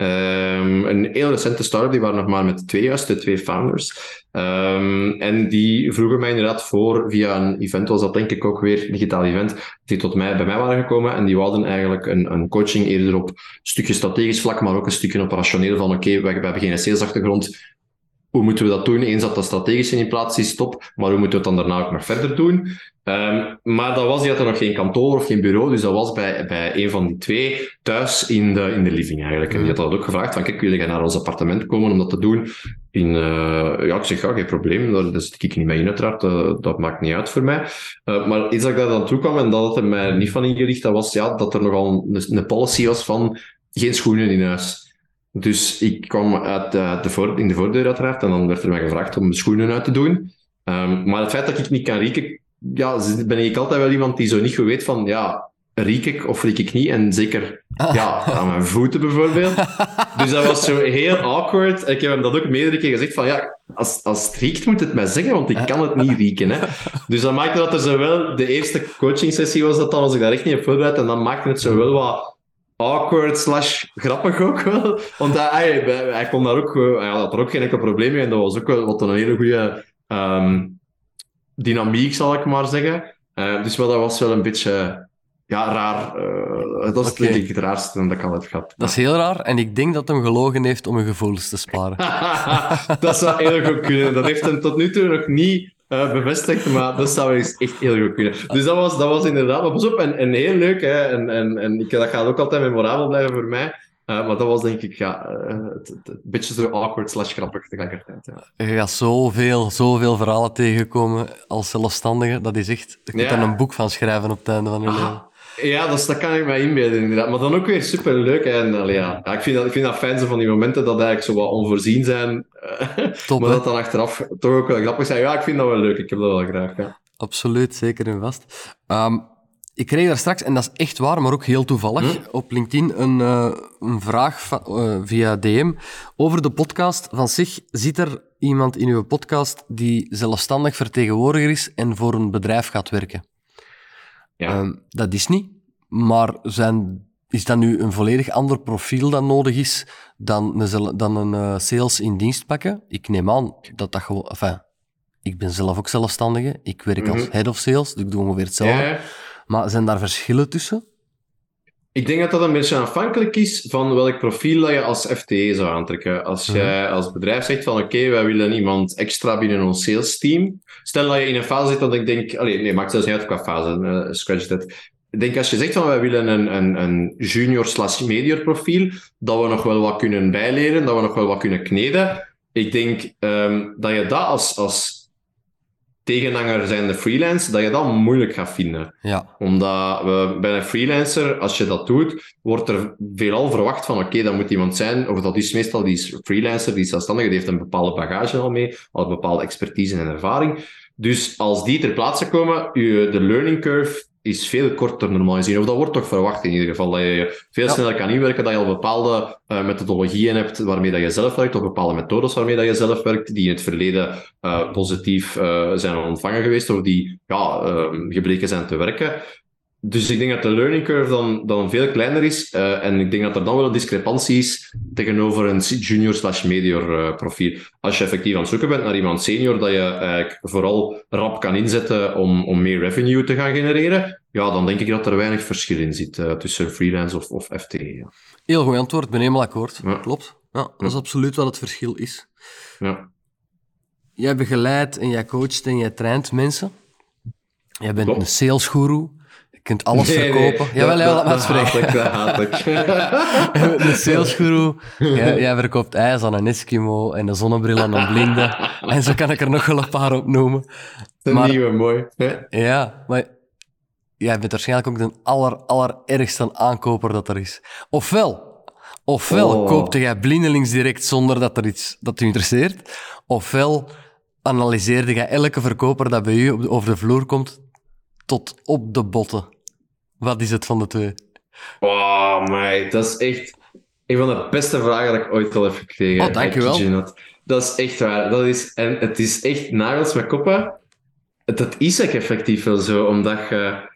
Um, een heel recente start-up, die waren nog maar met twee juist, de twee founders. Um, en die vroegen mij inderdaad voor, via een event was dat denk ik ook weer, een digitaal event, die tot mij, bij mij waren gekomen en die wilden eigenlijk een, een coaching eerder op een stukje strategisch vlak, maar ook een stukje operationeel van oké, okay, we, we hebben geen salesachtergrond, hoe moeten we dat doen? Eens dat dat strategische in plaats is, stop. Maar hoe moeten we het dan daarna ook nog verder doen? Um, maar dat was, die had er nog geen kantoor of geen bureau, dus dat was bij, bij een van die twee thuis in de, in de living eigenlijk. En die had dat ook gevraagd van, kijk, wil je naar ons appartement komen om dat te doen? In, uh, ja, ik zeg, ja, geen probleem, daar zit ik niet mee in uiteraard, uh, dat maakt niet uit voor mij. Uh, maar iets dat ik daar dan toe kwam en dat het er mij niet van ingericht, dat was ja, dat er nogal een, een policy was van geen schoenen in huis. Dus ik kwam uit de, de voor, in de voordeur uiteraard en dan werd er mij gevraagd om schoenen uit te doen. Um, maar het feit dat ik niet kan rieken, ja, ben ik altijd wel iemand die zo niet goed weet van, ja, riek ik of riek ik niet? En zeker ja, aan mijn voeten bijvoorbeeld. Dus dat was zo heel awkward. Ik heb hem dat ook meerdere keer gezegd van, ja, als, als het riekt moet het mij zeggen, want ik kan het niet rieken. Hè. Dus dat maakte dat er zo wel, de eerste coaching sessie was dat dan, als ik daar echt niet heb voorbereid, en dan maakte het zo wel wat awkward slash grappig ook wel. Want hij, hij, hij kon daar ook, hij had er ook geen enkel probleem mee. En dat was ook wel wat een hele goede um, dynamiek, zal ik maar zeggen. Uh, dus wel, dat was wel een beetje ja, raar. Uh, dat is okay. denk ik het raarste dat ik al heb gehad. Dat is heel raar. En ik denk dat hem gelogen heeft om hun gevoelens te sparen. dat zou heel goed kunnen. Dat heeft hem tot nu toe nog niet uh, bevestigd, maar dat zou echt heel goed kunnen. Dus dat was, dat was inderdaad, maar pas op, en, en heel leuk, hè, en, en, en ik, dat gaat ook altijd memorabel blijven voor mij. Uh, maar dat was denk ik ja, uh, een beetje zo awkward slash grappig tegelijkertijd. Ja. Je gaat zoveel, zoveel verhalen tegenkomen als zelfstandige. Dat is echt... Je kunt ja. een boek van schrijven op het einde van je leven. Ja, dat, dat kan ik mij inbeelden, inderdaad. Maar dan ook weer super leuk. En allee, ja. ja, ik, vind dat, ik vind dat fijn van die momenten dat eigenlijk zo wat onvoorzien zijn. Top, maar dat dan achteraf toch ook wel grappig zijn. Ja, ik vind dat wel leuk. Ik heb dat wel graag. Ja. Absoluut, zeker en vast. Um, ik kreeg daar straks, en dat is echt waar, maar ook heel toevallig, hm? op LinkedIn een, uh, een vraag van, uh, via DM over de podcast. Van zich zit er iemand in uw podcast die zelfstandig vertegenwoordiger is en voor een bedrijf gaat werken. Ja. Um, dat is niet. Maar zijn, is dat nu een volledig ander profiel dat nodig is dan een, dan een uh, sales in dienst pakken? Ik neem aan dat dat gewoon... Enfin, ik ben zelf ook zelfstandige. Ik werk mm -hmm. als head of sales, dus ik doe ongeveer hetzelfde. Ja. Maar zijn daar verschillen tussen? Ik denk dat dat een beetje afhankelijk is van welk profiel dat je als FTE zou aantrekken. Als -hmm. jij als bedrijf zegt van oké, okay, wij willen iemand extra binnen ons sales team. Stel dat je in een fase zit dat ik denk, allee, nee, maakt zelfs niet uit qua fase, uh, scratch that. Ik denk als je zegt van wij willen een, een, een junior slash medior profiel, dat we nog wel wat kunnen bijleren, dat we nog wel wat kunnen kneden. Ik denk um, dat je dat als, als tegenhanger zijn de freelance, dat je dat moeilijk gaat vinden. Ja. Omdat we, bij een freelancer, als je dat doet, wordt er veelal verwacht van oké, okay, dat moet iemand zijn, of dat is meestal die freelancer, die zelfstandige, die heeft een bepaalde bagage al mee, al een bepaalde expertise en ervaring. Dus als die ter plaatse komen, je, de learning curve is veel korter normaal gezien. Of dat wordt toch verwacht in ieder geval. Dat je veel ja. sneller kan inwerken, dat je al bepaalde uh, methodologieën hebt waarmee dat je zelf werkt, of bepaalde methodes waarmee dat je zelf werkt, die in het verleden uh, positief uh, zijn ontvangen geweest, of die ja, gebleken zijn te werken. Dus ik denk dat de learning curve dan, dan veel kleiner is. Uh, en ik denk dat er dan wel een discrepantie is tegenover een junior slash medior uh, profiel. Als je effectief aan het zoeken bent naar iemand senior, dat je eigenlijk vooral rap kan inzetten om, om meer revenue te gaan genereren, ja, dan denk ik dat er weinig verschil in zit uh, tussen freelance of, of FTE. Ja. Heel goed antwoord, ben helemaal akkoord. Ja. Klopt. Ja, dat is absoluut wat het verschil is. Ja. Jij begeleidt en jij coacht en jij traint mensen. Jij bent Klopt. een salesguru. Je kunt alles Nee, nee, verkopen. Jawel, dat- jawel, laat dat- dat spreken. dat haat ik. Je bent een salesguru. Jij, jij verkoopt ijs aan een Eskimo en een zonnebril aan een blinde. En zo kan ik er nog wel een paar op noemen. De nieuwe, mooi. hè? Ja, maar jij bent waarschijnlijk ook de aller, allerergste aankoper dat er is. Ofwel, ofwel Oh. koopte jij blindelings direct zonder dat er iets dat u interesseert, ofwel analyseerde jij elke verkoper dat bij u op de- over de vloer komt tot op de botten. Wat is het van de twee? Oh, my, dat is echt een van de beste vragen dat ik ooit al heb gekregen. Oh, dankjewel. Je. Dat is echt waar. Dat is, en het is echt nagels met koppen. Dat is ook effectief wel zo, omdat je...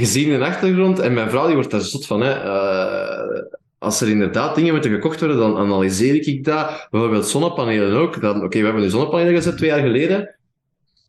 Je ziet in de achtergrond, en mijn vrouw die wordt daar zot van, hè. eh, als er inderdaad dingen moeten gekocht worden, dan analyseer ik dat. Bijvoorbeeld zonnepanelen ook. Oké, we hebben nu zonnepanelen gezet twee jaar geleden.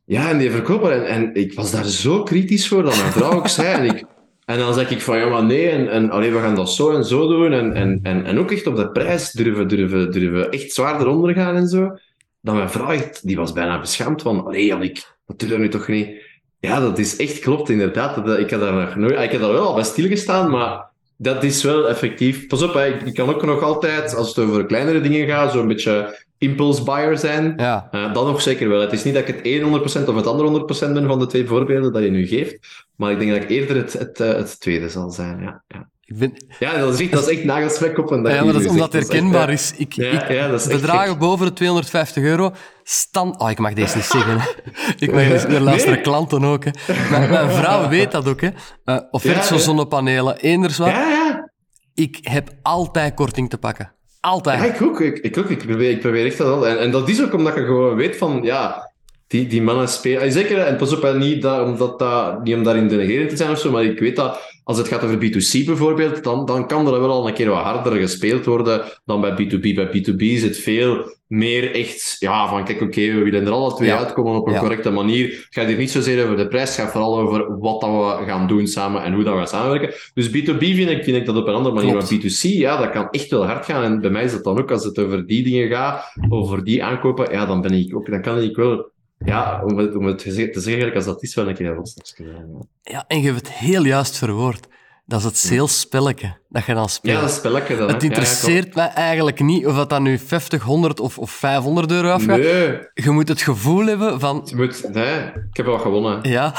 Ja, en die verkoper, en, en ik was daar zo kritisch voor, dat mijn vrouw ook zei. En, dan zeg ik van, ja, maar nee, en, en we gaan dat zo en zo doen. En, en, en, ook echt op de prijs durven, durven, durven echt zwaar eronder gaan en zo. Dan mijn vrouw, echt, die was bijna beschaamd van, allee, Jannik, dat doe je nu toch niet? Ja, dat is echt klopt, inderdaad. Dat, ik heb daar nog nooit... Ik heb daar wel al bij stilgestaan, maar dat is wel effectief. Pas op, hè, ik, ik kan ook nog altijd, als het over kleinere dingen gaat, zo'n beetje impulse buyer zijn. Ja, Uh, dat nog zeker wel. Het is niet dat ik het een 100% of het andere 100% ben van de twee voorbeelden dat je nu geeft, maar ik denk dat ik eerder het, het, eh, het tweede zal zijn. Ja, ja. Ik ben, ja dat is echt, dat is echt nagelsmek op een dag. ja maar dat is omdat het herkenbaar is. Ik, Ja, ik, ja, dat is echt bedragen gek. boven de 250 euro, stand... Oh, ik mag deze niet zeggen. hè. Ik mag deze... Luisteren Nee. klanten ook. Hè. Mijn, mijn vrouw weet dat ook. Hè. Uh, offerte Ja, zo ja. zonnepanelen, eenders wat. Ja, ja. Ik heb altijd korting te pakken. Altijd. Ja, ik ook. Ik, ik ook. Ik probeer, ik probeer echt dat al. En, en dat is ook omdat je gewoon weet van, ja, die, die mannen spelen... en Zeker, en pas op, hè, niet, dat, omdat dat, niet om daarin denigrerend te zijn of zo, maar ik weet dat als het gaat over B2C bijvoorbeeld, dan, dan kan er wel al een keer wat harder gespeeld worden dan bij B2B. Bij B2B is het veel meer echt, ja, van kijk, oké, we willen er alle twee Ja. uitkomen op een Ja. correcte manier. Het gaat hier niet zozeer over de prijs, het gaat vooral over wat dat we gaan doen samen en hoe dat we gaan samenwerken. Dus B2B vind ik, vind ik dat op een andere manier. Klopt. Maar B2C, ja, dat kan echt wel hard gaan. En bij mij is dat dan ook, als het over die dingen gaat, over die aankopen, ja, dan ben ik ook, dan kan ik wel, ja, om het, om het te zeggen, als dat is, wel een keer een. Ja, en je hebt het heel juist verwoord. Dat is het salesspelletje dat je dan speelt. Ja, dat spelletje dan. het Ja, ja, interesseert mij eigenlijk niet of dat dan nu 50, 100 of, of 500 euro afgaat. Nee, Je moet het gevoel hebben van... je moet, nee, ik heb wel gewonnen. Ja,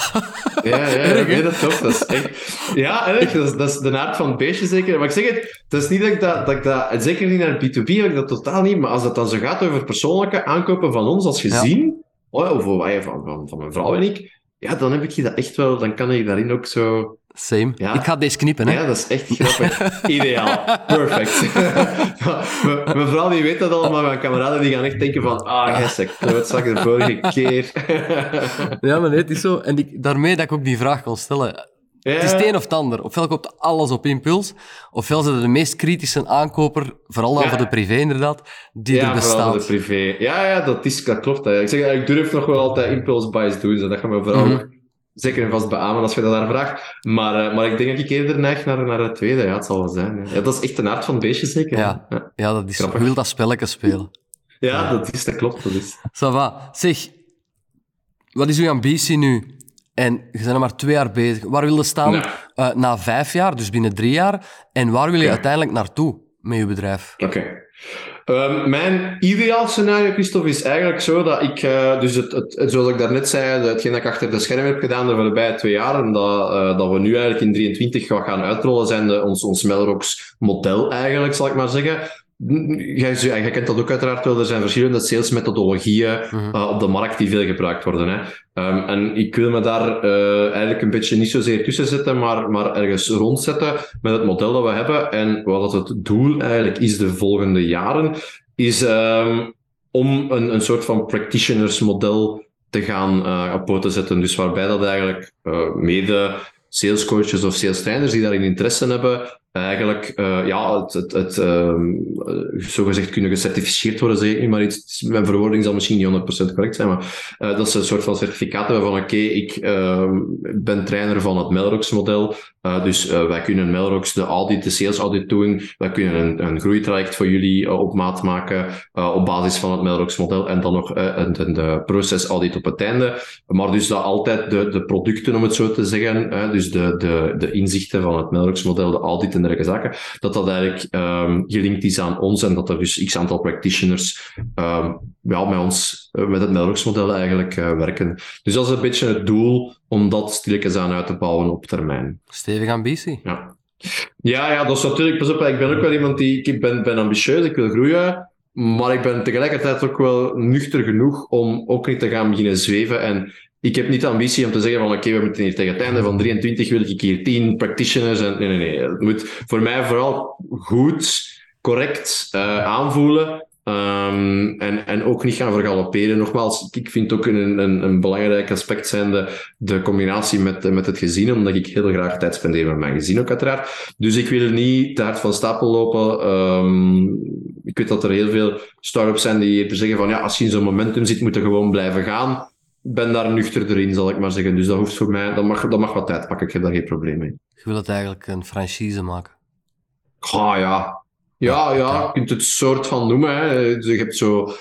Ja, ja, Erg, hè? nee, dat klopt. Dat is echt... Ja, erg. Dat is, dat is de aard van het beestje zeker. Maar ik zeg het, het is niet dat ik dat, dat, ik dat zeker niet naar B2B, heb ik dat totaal niet. Maar als het dan zo gaat over persoonlijke aankopen van ons als gezin, oh, of van, van, van, van mijn vrouw en ik, ja, dan heb ik je dat echt wel, dan kan ik daarin ook zo... same. Ja. Ik ga deze knippen, hè. Ja, dat is echt grappig. Ideaal. Perfect. Mijn vrouw die weet dat al, maar mijn kameraden die gaan echt denken van ah, yes, ik klootzak de vorige keer. Ja, maar nee, het is zo. En ik, daarmee dat ik ook die vraag kon stellen. Ja. Het is het een of het ander. Ofwel koopt alles op impuls, ofwel zijn de meest kritische aankoper, vooral dan Ja. voor de privé inderdaad, die ja, er vooral bestaat. de privé. Ja, ja dat, is, dat klopt. Hè. Ik, zeg, ik durf nog wel altijd impulse buys doen, zodat je me vooral Mhm. zeker en vast beamen als je dat daar vraagt. Maar, eh, maar ik denk dat ik eerder neig naar, naar het tweede. Ja, het zal wel zijn. Ja. Ja, dat is echt een aard van het beestje, zeker. Ja. ja. Ja, dat is. Je wil dat spelletje spelen. Ja, dat is, dat klopt. Dat is. Ça va. Zeg, wat is uw ambitie nu? En je bent nog maar twee jaar bezig. Waar wil je staan Nou. eh, na vijf jaar, dus binnen drie jaar? En waar wil je uiteindelijk naartoe met je bedrijf? Oké. Ehm, mijn ideaal scenario, Christophe, is eigenlijk zo dat ik, eh, dus het, het, het- zoals ik daarnet zei, hetgeen dat ik achter de schermen heb gedaan de voorbije twee jaar, en dat, eh, dat we nu eigenlijk in 23 wat gaan uitrollen, zijn de, ons, ons Melrox model eigenlijk, zal ik maar zeggen. Jij, jij kent dat ook uiteraard wel, er zijn verschillende salesmethodologieën Mhm. eh, op de markt die veel gebruikt worden. Hè. Ehm, en ik wil me daar eh, eigenlijk een beetje niet zozeer tussen zetten, maar, maar ergens rondzetten met het model dat we hebben. En wat het doel eigenlijk is de volgende jaren, is ehm, om een, een soort van practitioners-model te gaan eh op poten zetten. Dus waarbij dat eigenlijk mede salescoaches of sales trainers die daarin interesse hebben, eigenlijk uh, ja, het, het, het uh, zogezegd kunnen gecertificeerd worden, zeg ik maar iets. Mijn verwoording zal misschien niet 100% correct zijn, maar uh, dat ze een soort van certificaat hebben van oké, ik ehm, ben trainer van het Melrox-model, uh, dus wij kunnen Melrox de audit, de sales audit doen, wij kunnen een, een groeitraject voor jullie op maat maken op basis van het Melrox-model en dan nog een, een, de proces audit op het einde. Maar dus dat altijd de, de producten, om het zo te zeggen, dus de, de, de inzichten van het Melrox-model, de audit en dergelijke zaken, dat dat eigenlijk um, gelinkt is aan ons en dat er dus x aantal practitioners um, ja, met ons, eh, met het Melrox-model eigenlijk uh, werken. Dus dat is een beetje het doel om dat stilletjes aan uit te bouwen op termijn. Stevige ambitie. Ja. Ja, ja, dat is natuurlijk, pas op, ik ben ook wel iemand die, ik ben, ben ambitieus, ik wil groeien, maar ik ben tegelijkertijd ook wel nuchter genoeg om ook niet te gaan beginnen zweven en ik heb niet de ambitie om te zeggen van oké, we moeten hier tegen het einde van 23 wil ik hier 10 practitioners. En, nee, nee, nee. Het moet voor mij vooral goed, correct uh, aanvoelen. Um, en, en ook niet gaan vergalopperen. Nogmaals, ik vind ook een, een, een belangrijk aspect zijn de, de combinatie met, met het gezin, omdat ik heel graag tijd spendeer met mijn gezin ook uiteraard. Dus ik wil niet te hard van stapel lopen. Um, ik weet dat er heel veel start-ups zijn die hier zeggen van ja, als je in zo'n momentum zit, moet je gewoon blijven gaan ben daar nuchter in, zal ik maar zeggen. Dus dat hoeft voor mij, dat mag, dat mag wat tijd pakken. Ik heb daar geen probleem mee. Je wil het eigenlijk een franchise maken? Ah ja. Ja, ja, je kunt het soort van noemen. Hè. Dus je hebt zo,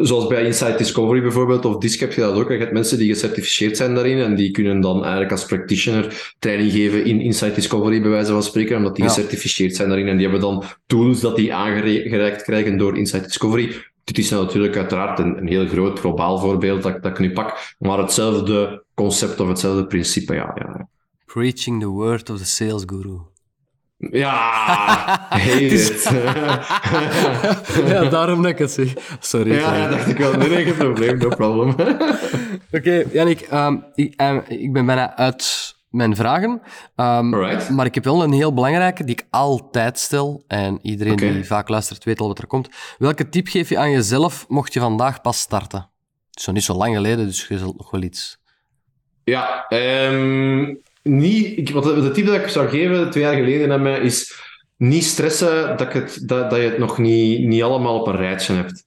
zoals bij Insight Discovery bijvoorbeeld, of DISC heb je dat ook. Je hebt mensen die gecertificeerd zijn daarin en die kunnen dan eigenlijk als practitioner training geven in Insight Discovery, bij wijze van spreken, omdat die gecertificeerd zijn daarin. En die hebben dan tools dat die aangereikt krijgen door Insight Discovery dit is natuurlijk uiteraard een, een heel groot globaal voorbeeld dat, dat ik nu pak, maar hetzelfde concept of hetzelfde principe, ja. ja. Preaching the word of the sales guru. Ja, it. ja, daarom dat ik het zeg. Sorry. Ja, dat dacht ik wel. Nee, geen probleem, no problem. Oké, okay, Jannik, um, ik, um, ik ben bijna uit mijn vragen. Um, maar ik heb wel een heel belangrijke die ik altijd stel. En iedereen die vaak luistert weet al wat er komt. Welke tip geef je aan jezelf mocht je vandaag pas starten? Zo niet zo lang geleden, dus je zult nog wel iets. Ja, um, niet, ik, wat de tip dat ik zou geven twee jaar geleden aan mij is niet stressen dat, het, dat, dat je het nog niet, niet allemaal op een rijtje hebt.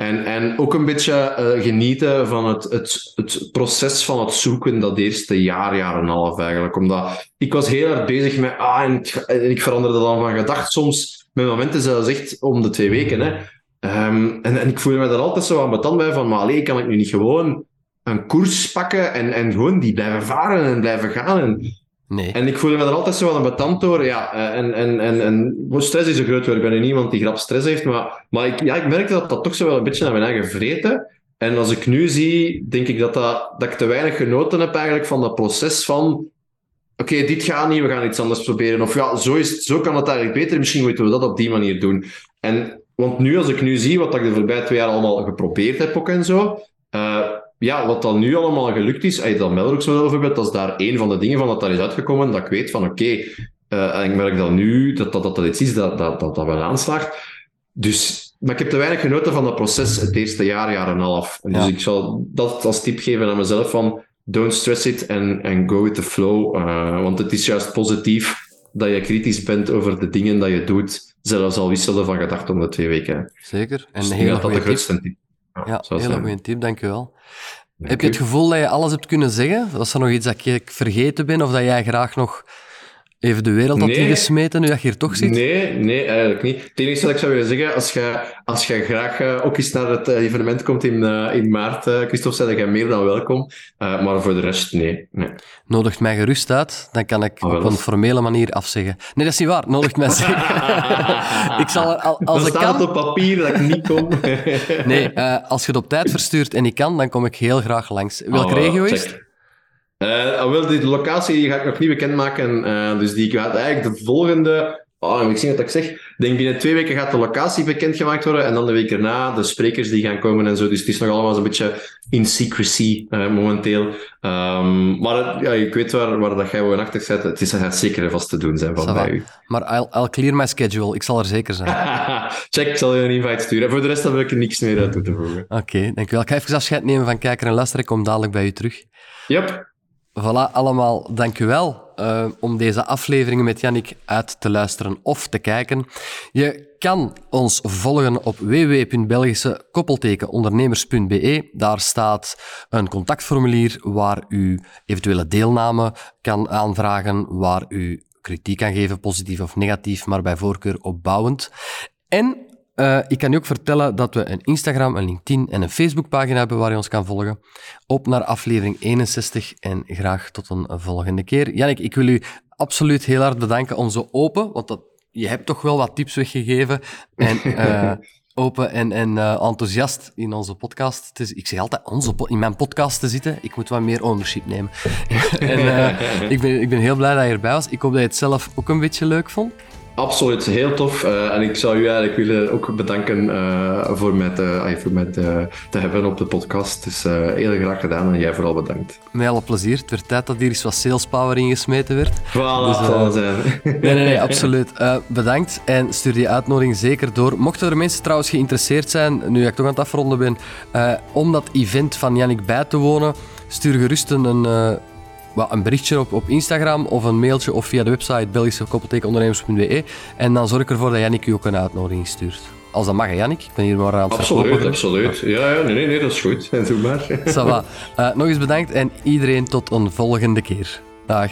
En, en ook een beetje uh, genieten van het, het, het proces van het zoeken dat eerste jaar, jaar en half eigenlijk. Omdat ik was heel erg bezig met, ah, en, ik veranderde dan van gedacht soms, met momenten zelfs echt om de twee weken. Hè. Um, en, en ik voelde me daar altijd zo aan betand bij van, maar alleen kan ik nu niet gewoon een koers pakken en, en gewoon die blijven varen en blijven gaan. En, Nee. En ik voelde me er altijd zo aan een betant door. Ja, eh, en, en, en, en stress is een groot woord. Ik ben er niemand die grap stress heeft. Maar, maar ik, ja, ik merkte dat dat toch zo wel een beetje naar mijn eigen vreten. En als ik nu zie, denk ik dat, dat, dat ik te weinig genoten heb eigenlijk van dat proces van... Oké, dit gaat niet, we gaan iets anders proberen. Of ja, zo, is zo kan het eigenlijk beter. Misschien moeten we dat op die manier doen. En, want nu, als ik nu zie wat ik de voorbije twee jaar allemaal geprobeerd heb ook en zo... Uh, ja, wat dan nu allemaal gelukt is, als je dat Melrox model bijvoorbeeld, dat is daar een van de dingen van dat daar is uitgekomen, dat ik weet van oké, okay, uh, en ik merk dan nu dat dat, dat, dat iets is dat, dat, dat, dat wel aanslaagt. Dus, maar ik heb te weinig genoten van dat proces het eerste jaar, jaar en een half. En dus ik zal dat als tip geven aan mezelf van don't stress it and, and go with the flow. Uh, want het is juist positief dat je kritisch bent over de dingen dat je doet, zelfs al wisselen van gedachten om de twee weken. Zeker. En dus een hele goede tip. tip. Ja, hele goede tip, dankjewel. Heb je het gevoel dat je alles hebt kunnen zeggen? Was er nog iets dat ik vergeten ben of dat jij graag nog even de wereld had nee. ingesmeten nu dat je hier toch zit? Nee, nee, eigenlijk niet. Het enige wat ik zou willen zeggen, als je, als je graag uh, ook eens naar het uh, evenement komt in, uh, in maart, Christophe, zei dat jij meer dan welkom. maar voor de rest, nee, nee. Nodigt mij gerust uit, dan kan ik ah, op een formele manier afzeggen. Nee, dat is niet waar. Nodigt mij zeker. ik zal er, al, als ik kan... op papier dat ik niet kom. nee, als je het op tijd verstuurt en ik kan, dan kom ik heel graag langs. Welke ah, regio is het? Uh, wel, die locatie ga ik nog niet bekendmaken. Uh, dus die gaat eigenlijk de volgende. Oh, ik zie wat ik zeg. Ik denk binnen twee weken gaat de locatie bekendgemaakt worden. En dan de week erna de sprekers die gaan komen en zo. Dus het is nog allemaal een beetje in secrecy uh, momenteel. Um, maar ja, ik weet waar, waar dat jij gewoon achter zet. Het is gaat zeker vast te doen zijn van bij u. Maar I'll, I'll, clear my schedule. Ik zal er zeker zijn. Check, ik zal je een invite sturen. En voor de rest heb ik er niks meer aan toe te voegen. Oké, okay, dankjewel. Ik ga even afscheid nemen van kijker en luisteren. Ik kom dadelijk bij u terug. Yep. Voilà, allemaal, dank u wel. uh, om deze afleveringen met Jannik uit te luisteren of te kijken. Je kan ons volgen op www.belgischekoppeltekenondernemers.be. Daar staat een contactformulier waar u eventuele deelname kan aanvragen, waar u kritiek kan geven, positief of negatief, maar bij voorkeur opbouwend. En uh, ik kan u ook vertellen dat we een Instagram, een LinkedIn en een Facebookpagina hebben waar je ons kan volgen. Op naar aflevering 61 en graag tot een volgende keer. Jannik, ik wil u absoluut heel hard bedanken om zo open, want dat, je hebt toch wel wat tips weggegeven. En uh, open en, en uh, enthousiast in onze podcast. Te, ik zeg altijd onze in mijn podcast te zitten. Ik moet wat meer ownership nemen. en ik, ben, ik ben heel blij dat je erbij was. Ik hoop dat je het zelf ook een beetje leuk vond. Absoluut, heel tof. Uh, en ik zou u eigenlijk willen ook bedanken uh, voor mij, te, voor mij te, te, hebben op de podcast. Dus uh, heel graag gedaan en jij vooral bedankt. Met alle plezier. Het werd tijd dat hier eens wat sales power ingesmeten werd. Voilà, dus, zijn. nee, nee, nee, absoluut. bedankt en stuur die uitnodiging zeker door. Mochten er mensen trouwens geïnteresseerd zijn, nu ik toch aan het afronden ben, om dat event van Jannik bij te wonen, stuur gerust een een berichtje op, op Instagram of een mailtje of via de website belgischekoppeltekenondernemers.be en dan zorg ik ervoor dat Jannik u ook een uitnodiging stuurt. Als dat mag, Jannik. Ik ben hier maar aan het Absoluut, absoluut. Ja, ja nee, nee, nee, dat is goed. Doe maar. Uh, nog eens bedankt en iedereen tot een volgende keer. Dag.